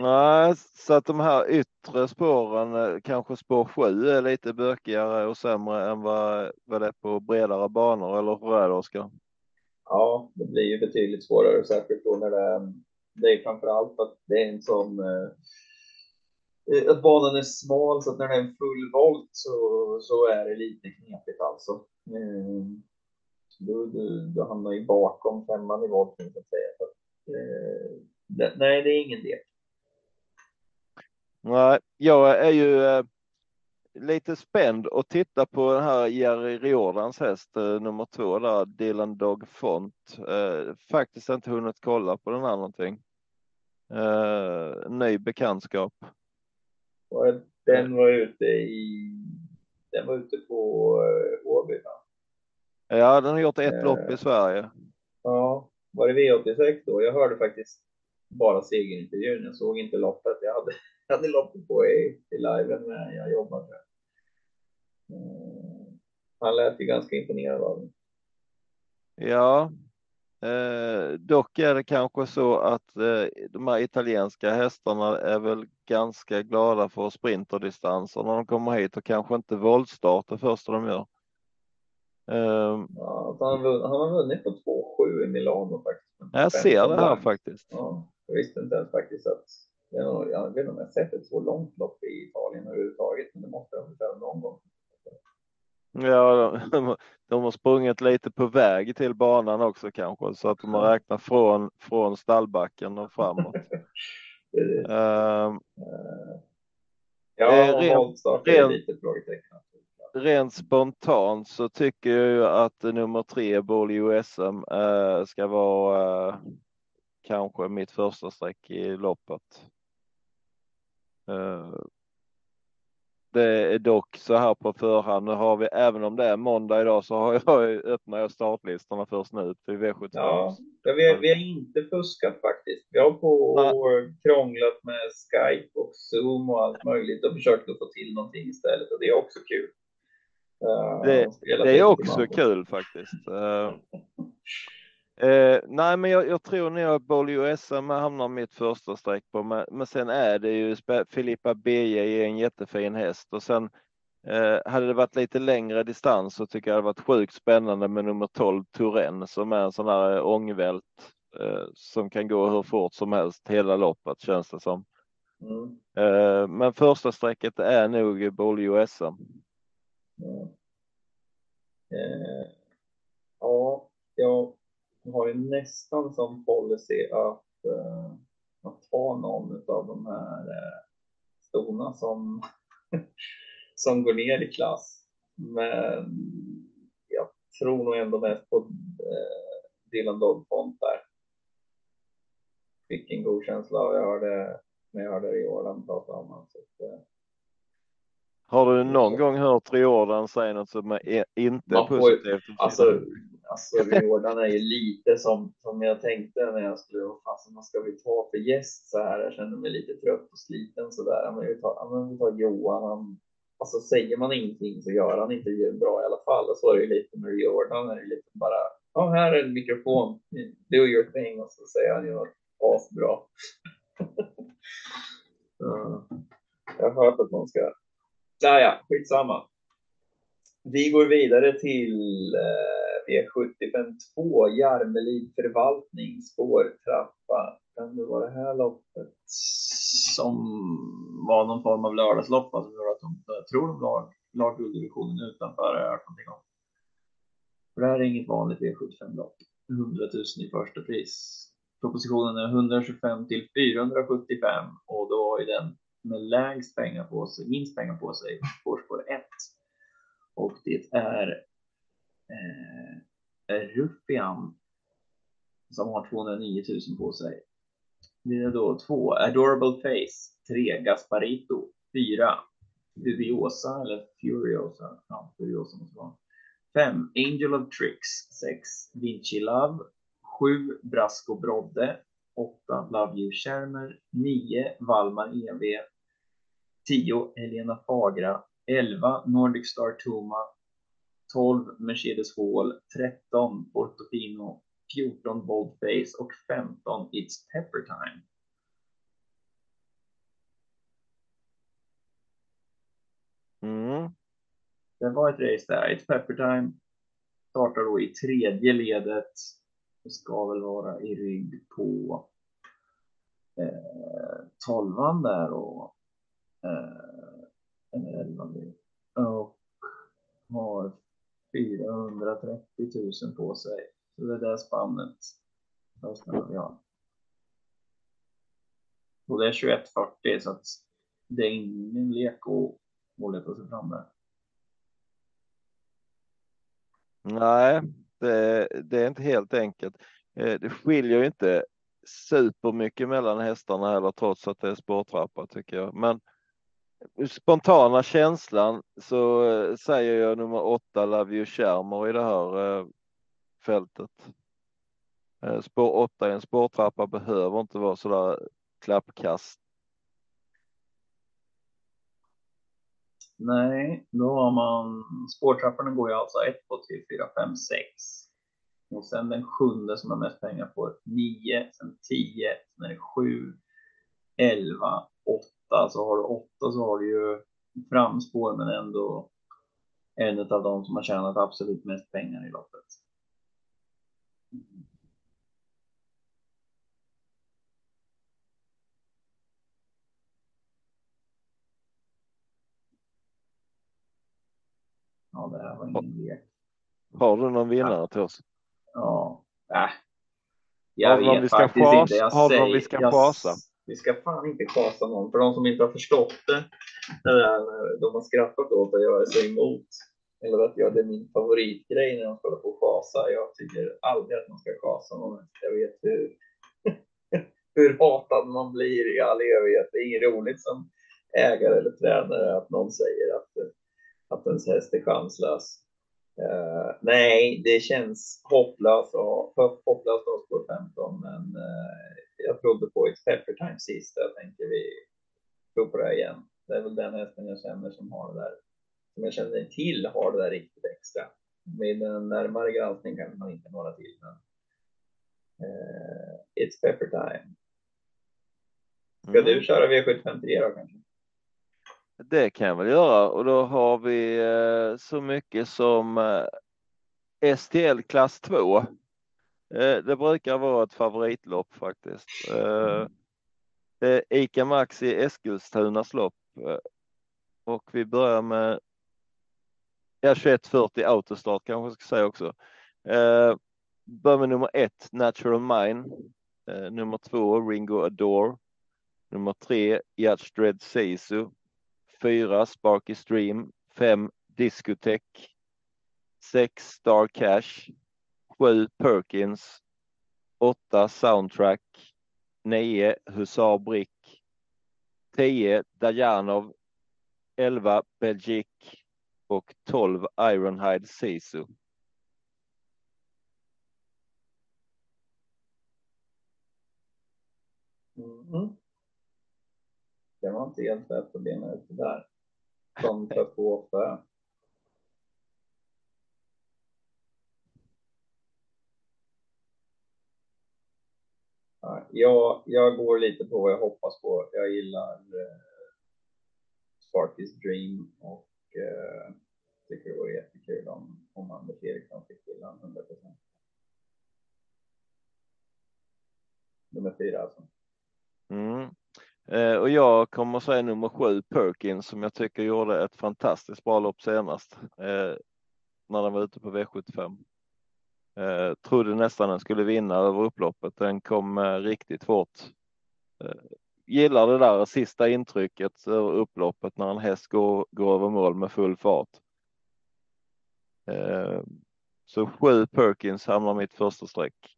Nej, så att de här yttre spåren, eh, kanske spår 7 är lite bökigare och sämre än vad, vad det är på bredare banor, eller hur är det Oskar? Ja, det blir ju betydligt svårare, särskilt då när det, det är framför allt att det är en sån eh, Eh, att banan är smal så att när det är en full volt så, så är det lite knepigt alltså. Du, du, du hamnar ju bakom femman i volten så att säga. Så eh, nej, det är ingen del. Nej, jag är ju eh, lite spänd och titta på den här Jerry Riordans häst eh, nummer två där, Dylan Dog Font. Eh, faktiskt inte hunnit kolla på den här någonting. Eh, ny bekantskap. Den var ute i, den var ute på uh, Åby? Ja, den har gjort ett uh, lopp i Sverige. Ja, var det V86 då? Jag hörde faktiskt bara segerintervjun. Jag såg inte loppet. Jag hade jag hade loppet på i, i liven när jag jobbade. Uh, han lät ju ganska imponerad av den. Ja, eh, dock är det kanske så att eh, de här italienska hästarna är väl ganska glada för sprinterdistanser när de kommer hit och kanske inte voltstart det första de gör. Eh, ja, han, han har vunnit på 2-7 i Milano faktiskt. Jag ser det här faktiskt. Ja, jag visste inte ens faktiskt att jag vet inte om jag sett ett så långt lopp i Italien överhuvudtaget, men det måste de väl någon gång. Ja, de, har sprungit lite på väg till banan också kanske så att de har räknat från, från stallbacken och framåt. uh, ja, rent, rent, lite. Rent spontant så tycker jag ju att nummer tre, Ball USM, uh, ska vara uh, kanske mitt första streck i loppet. Eh, det är dock så här på förhand. Nu har vi, även om det är måndag idag, så har jag, öppnar jag startlistorna först nu till V75. Ja, vi, vi har inte fuskat faktiskt. Vi har på och krånglat med Skype och Zoom och allt möjligt och försökt att få till någonting istället och det är också kul. Uh, det, det är också kul faktiskt. Uh, Eh, nej, men jag, jag tror nog att Bolio SM hamnar mitt första streck på, men, men sen är det ju Filippa BJ är en jättefin häst och sen eh, hade det varit lite längre distans så tycker jag det varit sjukt spännande med nummer 12 Turen som är en sån här eh, ångvält eh, som kan gå hur fort som helst hela loppet känns det som. Mm. Eh, men första strecket är nog Bolio SM. Mm. Eh, ja, jag har ju nästan som policy att, uh, att ta någon av de här uh, stona som, som går ner i klass. Men jag tror nog ändå mest på uh, Dylan Dogfont där. Fick en god känsla och jag hörde när jag hörde Riordan prata om honom. uh, har du någon gång hört Riordan säga något som är inte är positivt? Alltså, Alltså Jordan är ju lite som, som jag tänkte när jag skulle, vad fasen vad ska vi ta för gäst så här? Jag känner mig lite trött och sliten så där. Men vi tar, men vi tar Johan. Han, alltså säger man ingenting så gör han intervjun bra i alla fall. Och så är det ju lite med Jordan. Är det lite bara, ja här är en mikrofon, do your thing. Och så säger han ju något asbra. Jag har hört att man ska, Ja, ja skitsamma. Vi går vidare till eh, V752 Jarmelid förvaltning spårtrappa. Kan det vara det här loppet som var någon form av lördagslopp? Alltså att de, jag tror de la, lag gulddivisionen utanför har hört någonting om. För det här är inget vanligt V75 lopp. 100 000 i första pris. propositionen är 125 till 475 och då har ju den med lägst pengar på sig, minst pengar på sig, spår 1. Och det är eh, Ruffian som har 209 000 på sig. Det är då 2. Adorable Face. 3. Gasparito. 4. Furiosa eller Furiosa. Ja, Furiosa måste vara. 5. Angel of Tricks. 6. Vinci Love. 7. Brasco Brodde. 8. Love You Schermer. 9. Valmar EV. 10. Helena Fagra. 11. Nordic Star Toma. 12. Mercedes Hall. 13. Portofino. 14 Boldface och 15 It's Pepper Time. Mm. Det var ett race där. It's Pepper Time startar då i tredje ledet. Det ska väl vara i rygg på eh, tolvan där och eh, elvan och har 130 000 på sig. Så det är det spannet. Ja. Och det är 21.40 så att det är ingen lek att leta sig fram där. Nej, det, det, är inte helt enkelt. Eh, det skiljer ju inte supermycket mellan hästarna heller trots att det är spårtrappa tycker jag. Men spontana känslan så eh, säger jag nummer åtta Love You Schermer i det här eh, fältet. Eh, spår åtta i en spårtrappa behöver inte vara sådär klappkast. Nej, då har man spårtrapporna går ju alltså 1, 2, 3, 4, 5, 6. Och sen den sjunde som har mest pengar får 9, sen 10, sen är det 7, 11, 8. Så har du 8 så har du ju framspår men ändå en av de som har tjänat absolut mest pengar i loppet. Ja, det här var ingen lek. Har du någon vinnare ja. till oss? Ja, äh. Jag har vet vi ska faktiskt inte. Jag har säger, vi ska jag, chasa? Vi ska fan inte chasa någon. För de som inte har förstått det, det där, de har skrattat åt att jag är så emot. Eller att jag, det är min favoritgrej när de ska på och chasa. Jag tycker aldrig att man ska chasa någon. Jag vet hur, hur hatad man blir i all evighet. Det är inget roligt som ägare eller tränare att någon säger att att ens häst är chanslös. Uh, nej, det känns hopplöst och hopplöst att spår 15, men uh, jag trodde på ett pepper time sist. Jag tänker vi tror på det igen. Det är väl den hästen jag känner som har det där, som jag känner till har det där riktigt extra. Med en närmare granskning kanske man inte några till, men uh, it's pepper time. Ska mm. du köra V753 då kanske? Det kan jag väl göra och då har vi eh, så mycket som eh, STL klass 2. Eh, det brukar vara ett favoritlopp faktiskt. Det är ICA Maxi Eskilstunas lopp. Och vi börjar med ja, 2140 autostart kanske jag ska säga också. Börjar med nummer ett Natural Mine, nummer två Ringo Adore, nummer tre Judge Dread Sisu, 4 Sparky Stream, 5 Discotech, 6 Star Cash, 7 Perkins, 8 Soundtrack, 9 Husar Brick, 10 Dajanov, 11 Belgic och 12 Ironhide Sisu. Mm det var inte helt lätt att bena ut det där. Som för två för. Ja, jag, går lite på vad jag hoppas på. Jag gillar eh, Sparky's Dream och eh, tycker det vore jättekul om, om Anders Eriksson fick till 100 procent. Nummer fyra alltså. Mm. Eh, och jag kommer säga nummer sju Perkins som jag tycker gjorde ett fantastiskt bra lopp senast eh, när den var ute på V75. Eh, trodde nästan den skulle vinna över upploppet. Den kom eh, riktigt hårt. Eh, gillar det där sista intrycket över upploppet när en häst går, går över mål med full fart. Eh, så sju Perkins hamnar mitt första streck.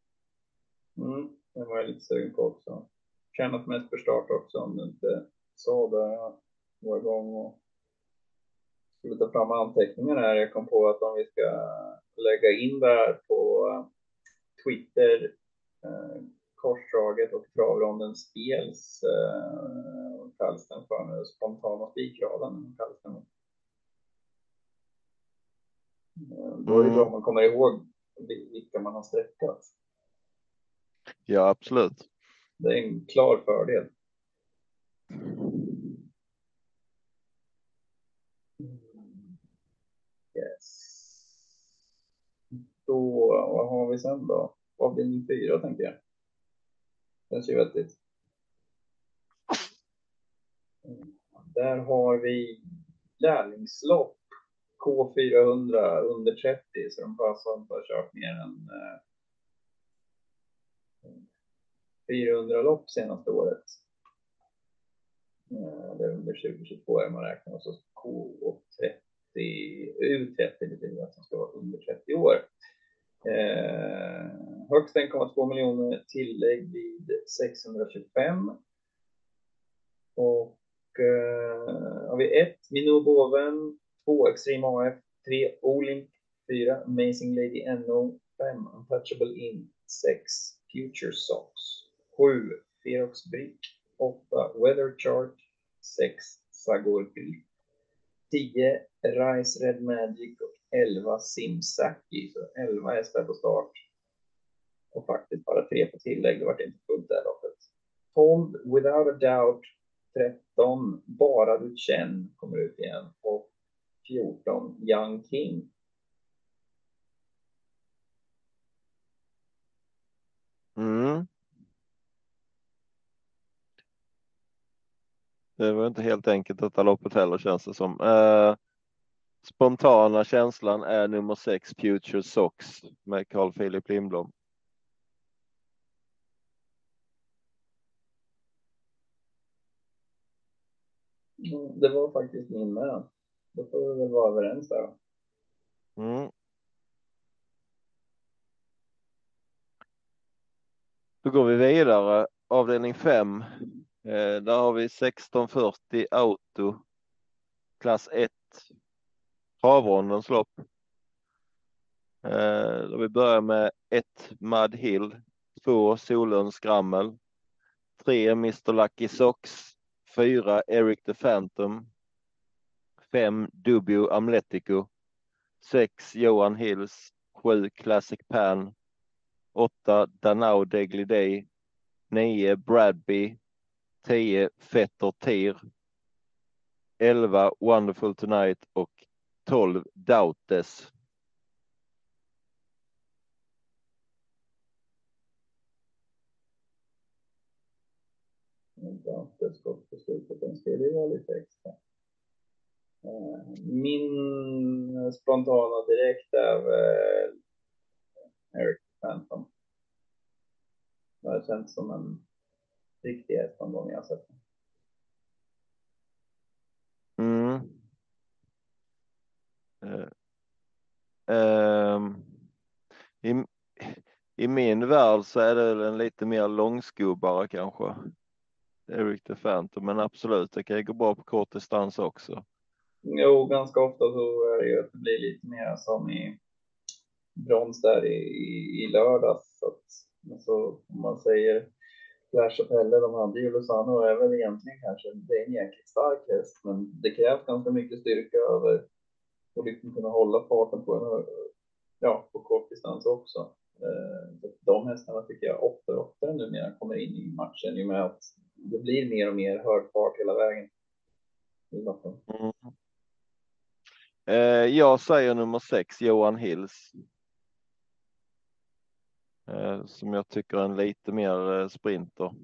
Mm, den var jag lite sugen på också. Tjänat mest för start också om du inte sa det. Jag var igång och skulle ta fram anteckningar här. Jag kom på att om vi ska lägga in det här på Twitter, eh, korsdraget och travronden spels eh, kallas den för nu, spontana spikraden kallas den. Eh, då är det bra om man kommer ihåg vilka man har sträckat. Ja, absolut. Det är en klar fördel. Då, vad har vi sen då? Avdelning fyra tänker jag? Känns ju vettigt. Där har vi lärlingslopp K400 under 30 så de passar inte har kört mer än eh, 400 lopp senaste året. Eh, det är under 2022 är man räknar och så K30 U30 betyder att de ska vara under 30 år. Eh, högst 1,2 miljoner tillägg vid 625. Och eh, har vi 1 Minor 2 Extreme AF, 3 Olink, 4 Amazing Lady NO, 5 Untouchable In, 6 Future Socks, 7 Ferox Brick, 8 Weather Chart, 6 Sagor Grip, 10 Rise Red Magic och 11 Simsaki, så 11 hästar på start. Och faktiskt bara tre på tillägg, det vart inte fullt det loppet. 12 Without a Doubt, 13 Bara du känn kommer ut igen och 14 Young King. Mm. Det var inte helt enkelt detta loppet heller känns det som. Uh, spontana känslan är nummer sex Future Sox med Carl Philip Lindblom. Det var faktiskt min med. Då får vi väl vara överens där. Mm. Då går vi vidare. Avdelning 5. Eh, där har vi 1640 auto klass 1 travrondens lopp. Eh, då vi börjar med ett Mud Hill, två Solens Skrammel, tre Mr Lucky Socks, fyra Eric the Phantom, fem Dubio Amletico, sex Johan Hills, sju Classic Pan, åtta Danao Degly Day, nio Bradby, tio Fetter Tir, elva Wonderful Tonight och 12 Dautes. Dautes gott på slutet, den skulle ju vara lite extra. Eh, min spontana direkt är väl Eric Phantom. Det har känts som en riktig häst någon gång jag sett den. Uh, uh, Eh, ehm, i, I min värld så är det en lite mer långskubbare kanske. Eric the Phantom, men absolut, det kan ju gå bra på kort distans också. Jo, ganska ofta så är det ju att det blir lite mer som i brons där i, i, i lördags. Så att, alltså, om man säger Flash och Pelle, de hade ju Lozano är väl egentligen kanske, det är en jäkligt stark häst, men det krävs ganska mycket styrka över och liksom kunna hålla farten på en ja, på kort distans också. Eh, de hästarna tycker jag oftare och oftare numera kommer in i matchen i och med att det blir mer och mer hög fart hela vägen. Mm. Eh, jag säger nummer sex, Johan Hills. Eh, som jag tycker är en lite mer eh, sprinter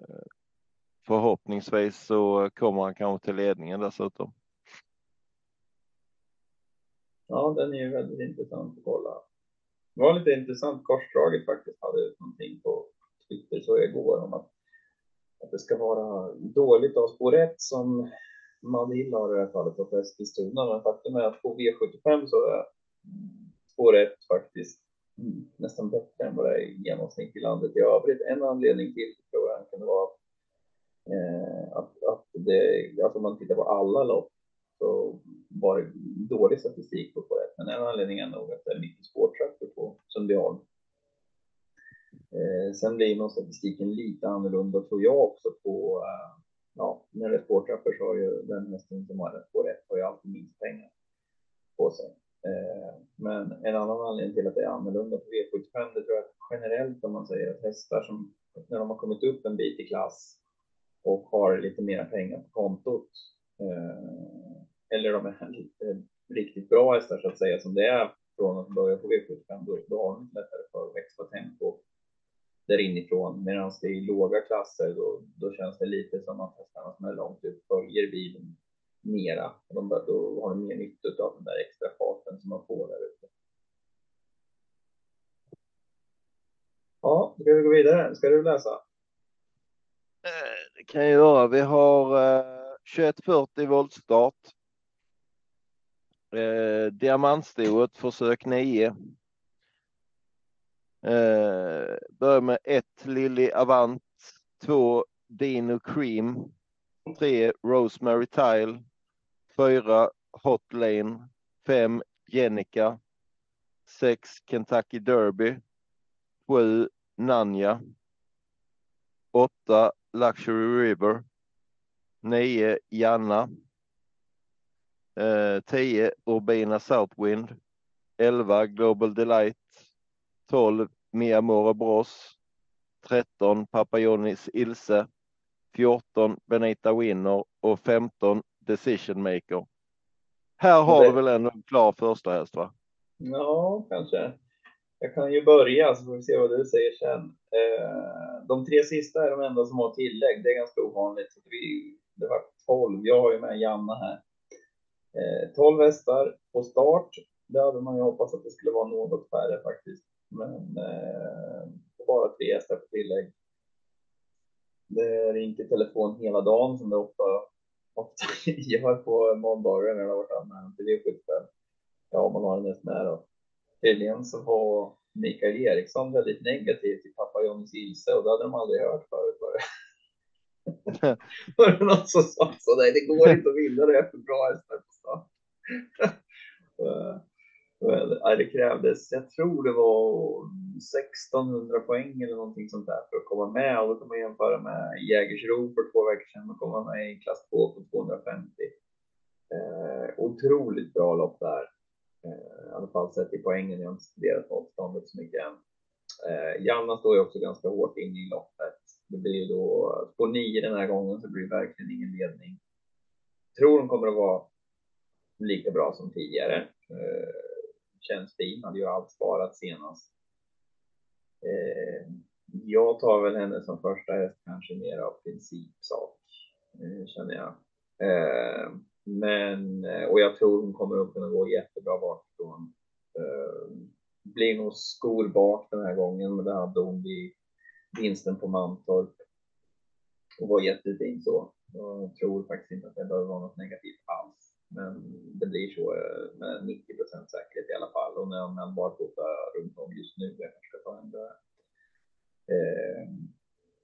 eh, förhoppningsvis så kommer han kanske till ledningen dessutom. ja, den är ju väldigt intressant att kolla. Det var lite intressant. Korsdraget faktiskt hade ut någonting på Twitter så igår om att, att det ska vara dåligt av spår 1 som Madhill har i det här fallet på Eskilstuna. Men faktum är att på V75 så är spår 1 faktiskt nästan bättre än vad det är i genomsnitt i landet i övrigt. En anledning till tror jag kan vara eh, att, att det, alltså om man tittar på alla lopp så var det dålig statistik på det. Men en anledning är nog att det är mycket spårtraktor på Sundbyholm. Eh, sen blir nog statistiken lite annorlunda tror jag också på, eh, ja, när det är spårtrappor så har ju den hästen som har ett spår rätt har ju alltid minst pengar på sig. Eh, men en annan anledning till att det är annorlunda på V75, det tror jag att generellt om man säger att hästar som när de har kommit upp en bit i klass och har lite mer pengar på kontot eh, eller de är lite riktigt bra hästar så att säga som det är från att börja på V75 då, då har de lättare för att växla tempo där inifrån medan det är i låga klasser då, då känns det lite som att hästarna som är långt ut följer bilen mera. De, då har de mer nytta av den där extra farten som man får där ute. Ja, ska vi gå vidare? Ska du läsa? Eh, det kan jag göra. Vi har eh, 2140 voltstart. Eh, diamantstoet försök 9. Eh, börjar med 1 Lily Avant, 2 Dino Cream, 3 Rosemary Tile, 4 Hot Lane, 5 Jenica, 6 Kentucky Derby, 7 Nanja, 8 Luxury River, 9 Janna, eh, 10 Urbina Southwind, 11 Global Delight, 12 Mia Mora Bros, 13 Papajonis Ilse, 14 Benita Winner. och 15 Decision Maker. Här har det... du väl ändå en klar första häst va? Ja, kanske. Jag kan ju börja så får vi se vad du säger sen. Eh, de tre sista är de enda som har tillägg. Det är ganska ovanligt. Så vi, det var 12. Jag har ju med Janna här. Eh, 12 hästar på start. Det hade man ju hoppats att det skulle vara något färre faktiskt. Men eh, bara tre hästar på tillägg. Det ringer telefon hela dagen som det ofta, ofta gör på måndagar när det har varit anmälan till V75. Ja, man har en häst med då. Tydligen så var Mikael Eriksson väldigt negativ till pappa Johnnys Ilse och det hade de aldrig hört förut. Var det, var det något som sa så? Nej, det går inte att vinna det efter bra hästar på start. det krävdes, jag tror det var 1600 poäng eller någonting sånt där för att komma med och då kan man jämföra med Jägersro för två veckor sedan och komma med i klass 2 på 250. Eh, otroligt bra lopp där. Eh, I alla fall sett i poängen. Jag har inte studerat motståndet så mycket än. Janna står ju också ganska hårt inne i loppet. Det blir ju då på nio den här gången så blir det verkligen ingen ledning. Tror hon kommer att vara lika bra som tidigare. Eh, känns fin, hade ju allt sparat senast. Jag tar väl henne som första häst kanske mer av principsak, känner jag. Men, eh, och jag tror hon kommer att kunna gå jättebra bakifrån. Eh, blir nog skor bak den här gången, men det hade hon vid vinsten på Mantorp. Och var jättefin så. Jag tror faktiskt inte att det behöver vara något negativt alls. Men det blir så eh, med 90 procent säkerhet i alla fall. Och när man barfota runt om just nu, jag kanske ska ta en där. Eh,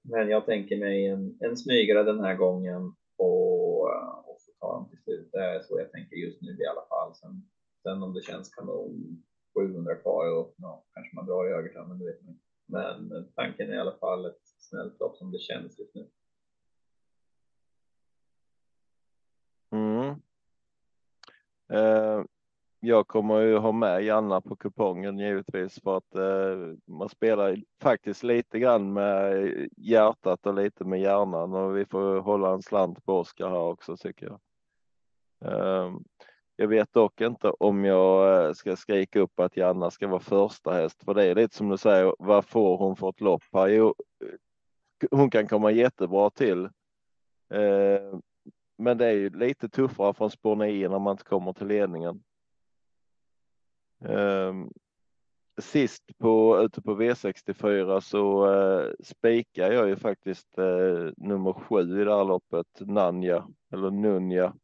men jag tänker mig en, en smygare den här gången och, eh, ta dem till slut. Det är så jag tänker just nu i alla fall. Sen, sen om det känns kanon 700 kvar och ja, kanske man drar i högertammen, det vet man Men eh, tanken är i alla fall ett snällt lopp som det känns just nu. Mm. Eh, jag kommer ju ha med Janna på kupongen givetvis för att eh, man spelar faktiskt lite grann med hjärtat och lite med hjärnan och vi får hålla en slant på Oskar här också tycker jag. Ehm, jag vet dock inte om jag eh, ska skrika upp att Janna ska vara första häst för det är lite som du säger. Vad får hon för ett lopp här? Jo, eh, hon kan komma jättebra till. Ehm, men det är ju lite tuffare från spår 9 när man inte kommer till ledningen. Ehm, sist på ute på V64 så eh, spikar jag ju faktiskt nummer sju i det här loppet, Nanja eller Nunja.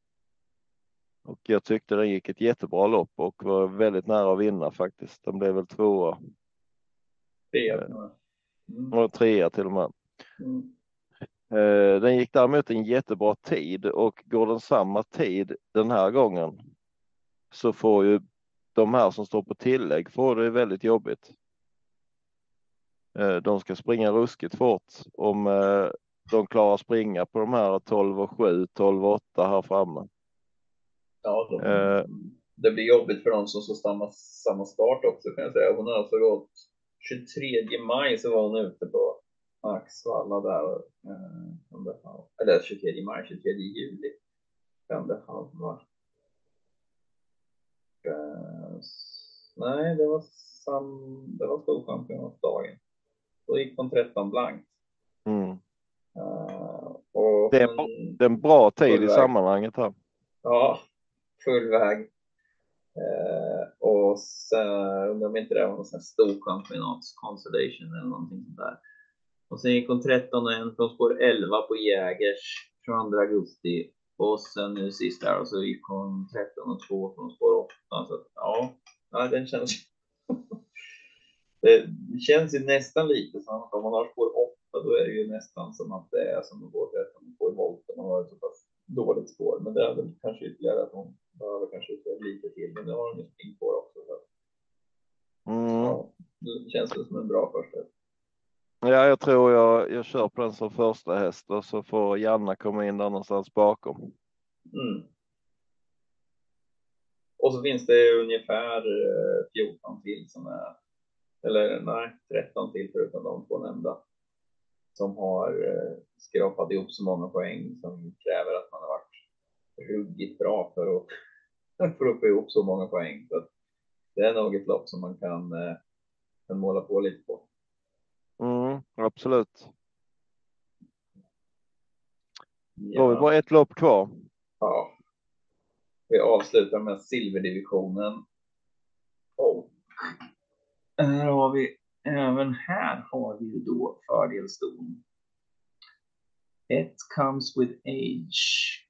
Och jag tyckte den gick ett jättebra lopp och var väldigt nära att vinna faktiskt. Den blev väl tvåa. Trea. Mm. Och trea till och med. Mm. Uh, den gick däremot en jättebra tid och går den samma tid den här gången så får ju de här som står på tillägg får det väldigt jobbigt. Eh, de ska springa ruskigt fort om eh, de klarar springa på de här 12 och 7, 12 och 8 här framme. Ja, de, eh, det blir jobbigt för dem som står samma, samma start också kan jag säga. Hon har alltså gått 23 maj så var hon ute på Axvalla där. Eh, eller 23 maj, 23 juli kan det ha varit. Eh, nej, det var, sam, det var storchampionatsdagen. Då gick de 13 blankt. Mm. Uh, det är en bra tid i sammanhanget här. Ja, full väg. Eh, och sen, undrar om inte det var någon sån här storchampionats consolation eller någonting sånt där. Och sen gick hon 13 och en från spår 11 på Jägers 22 augusti och sen nu sist där och så gick hon 13 och 2 från spår 8. Så att, ja, ja, den känns. det känns ju nästan lite som att om man har spår 8 då är det ju nästan som att det är som att gå 13 och 2 i volten. Man har ett så pass dåligt spår, men det är väl kanske ytterligare att hon behöver kanske ytterligare lite till. Men det har hon ju springspår också. Så. Mm. Ja, det känns det som en bra första Ja, jag tror jag, jag kör på den som första häst och så får Janna komma in där någonstans bakom. Mm. Och så finns det ungefär 14 eh, till som är, eller nej, 13 till förutom de två nämnda som har eh, skrapat ihop så många poäng som kräver att man har varit ruggigt bra för att, för att få ihop så många poäng. Så det är nog ett lopp som man kan, eh, kan måla på lite på. Mm, absolut. Ja. Då har vi bara ett lopp kvar. Ja. Vi avslutar med silverdivisionen. Och här har vi, även här har vi då fördelston. Ett comes with age.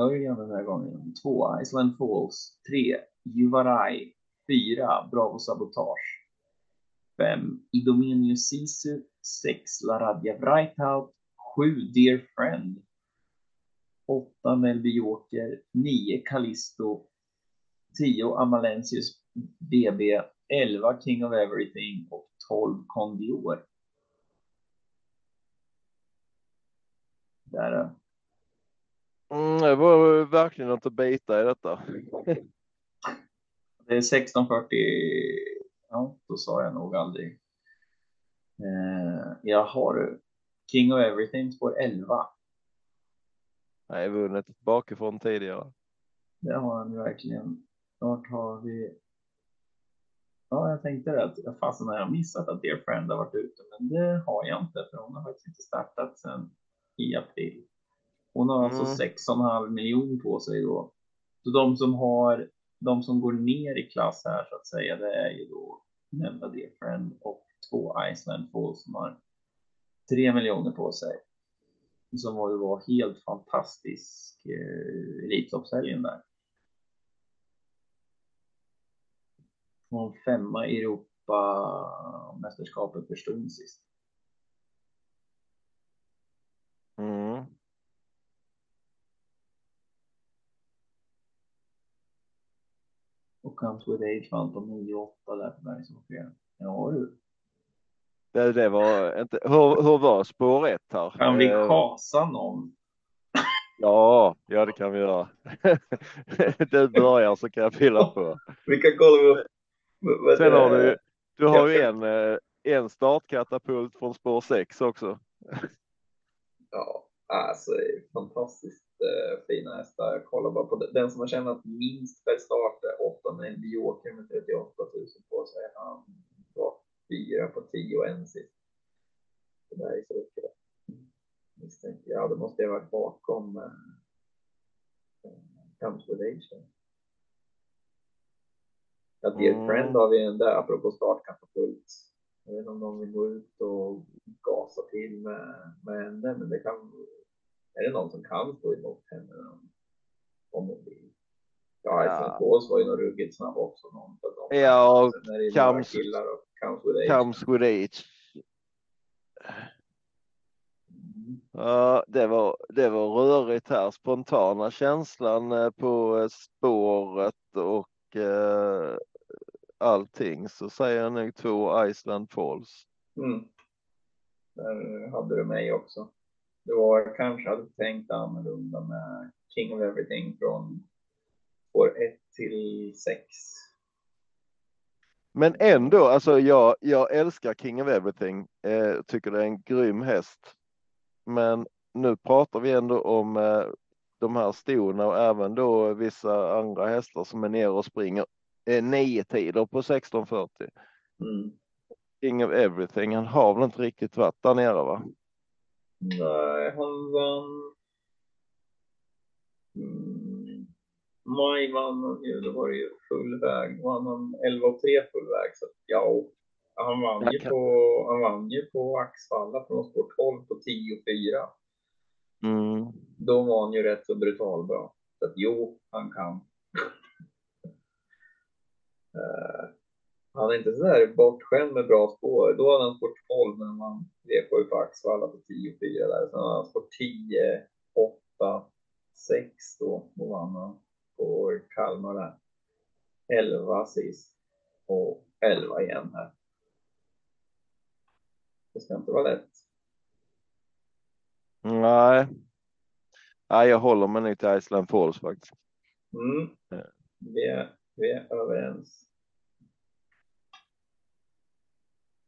Örjan den här gången. Två Island Falls. Tre Juvarai. Fyra Bravo Sabotage. 5 Idomenius Sisu, 6 Laradja Breithout, 7 Dear Friend, 8 Melby Joker, 9 Callisto, 10 Amalensius BB, 11 King of Everything och 12 Condior. Där. Mm, det var verkligen något att bita i detta. det är 1640 Ja, då sa jag nog aldrig. Eh, jag har King of Everything spår 11. Nej, vunnit bakifrån tidigare. Det har han verkligen. Vart har vi? Ja, jag tänkte att fasen har jag missat att Dear Friend har varit ute, men det har jag inte för hon har faktiskt inte startat sedan i april. Hon har alltså mm. alltså 6,5 miljoner på sig då. Så de som har de som går ner i klass här så att säga, det är ju då nämnda Dear Friend och två Iceland Falls som har tre miljoner på sig. Som var ju var helt fantastisk eh, Elitloppshelgen där. Och femma i Europa mästerskapet för stund sist. Mm. och Comes With Age vann på 9-8 där på Bergsåker. Ja du. Det, det var inte, hur, hur var spår 1 här? Kan vi eh, kasa någon? Ja, ja det kan vi göra. du börjar så kan jag fylla på. Vi kan kolla. Sen har du, du har ju en, eh, en startkatapult från spår 6 också. Ja, alltså fantastiskt eh, fina hästar. Jag kollar bara på den som har tjänat minst per start är 8 med Joker med 38 000 på sig. Han var fyra på 10 och en sist. Det där är så mycket. Misstänker jag. Det måste jag varit bakom eh, Comes with Age. Ja, Dear mm. Friend har vi en där, apropå startkatapult. Jag vet inte om de vill gå ut och gasa till med, med henne, men det kan. Är det någon som kan stå emot henne om hon vill? Ja, ja. Var ju nog ruggigt snabb också. Någon, någon ja, och comes, comes with age. Age. Ja, det var, det var rörigt här. Spontana känslan eh, på spåret och eh, allting så säger jag nog två Iceland Falls. Mm. Där hade du mig också. Det var kanske hade tänkt annorlunda med King of Everything från år 1 till 6. Men ändå, alltså jag, jag älskar King of Everything. Eh, tycker det är en grym häst. Men nu pratar vi ändå om eh, de här stona och även då vissa andra hästar som är nere och springer eh, nio tider på 1640. Mm. King of Everything, han har väl inte riktigt varit där nere va? Nej, han vann. Mm. Maj vann han ju, då var det ju full väg. Vann han 11 och 3 full väg. Så ja, han vann, ju på, han vann ju på Axvalla från spår 12 på 10-4. Mm. Då var han ju rätt så brutal bra. Så att jo, han kan. uh, han är inte så där bortskämd med bra spår. Då hade han spår 12 när man V7 på Axvalla på 10-4 där. Sen hade han spår 10, 8, 6 då. Då vann han på Kalmar där. 11 sist och 11 igen här. Det ska inte vara lätt. Nej. Nej, jag håller mig nu till Iceland Falls faktiskt. Mm. Vi, är, vi är överens.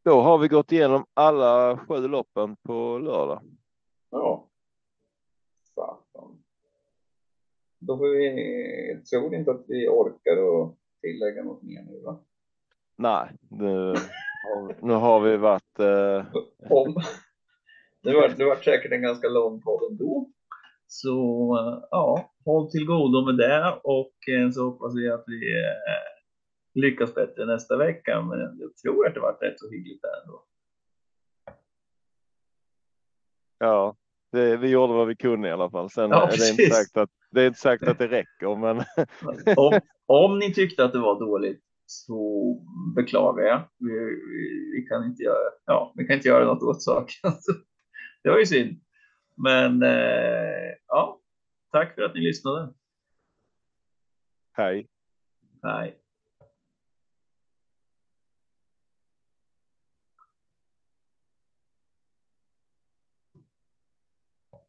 Då har vi gått igenom alla sju loppen på lördag. Ja. Satan. Då får vi, tror inte att vi orkar att tillägga något mer nu va? Nej, det nu har vi varit... Eh... Om. Det var, det var säkert en ganska lång podd ändå. Så eh, ja, håll till godo med det och eh, så hoppas vi att vi eh, lyckas bättre nästa vecka. Men jag tror att det var rätt så hyggligt där ändå. Ja, det, vi gjorde vad vi kunde i alla fall. Sen ja, är det inte sagt att det är inte sagt att det räcker, men. om, om ni tyckte att det var dåligt så beklagar jag. Vi, vi, vi, kan inte göra, ja, vi kan inte göra något åt saken. det var ju synd. Men eh, ja, tack för att ni lyssnade. Hej. Hej.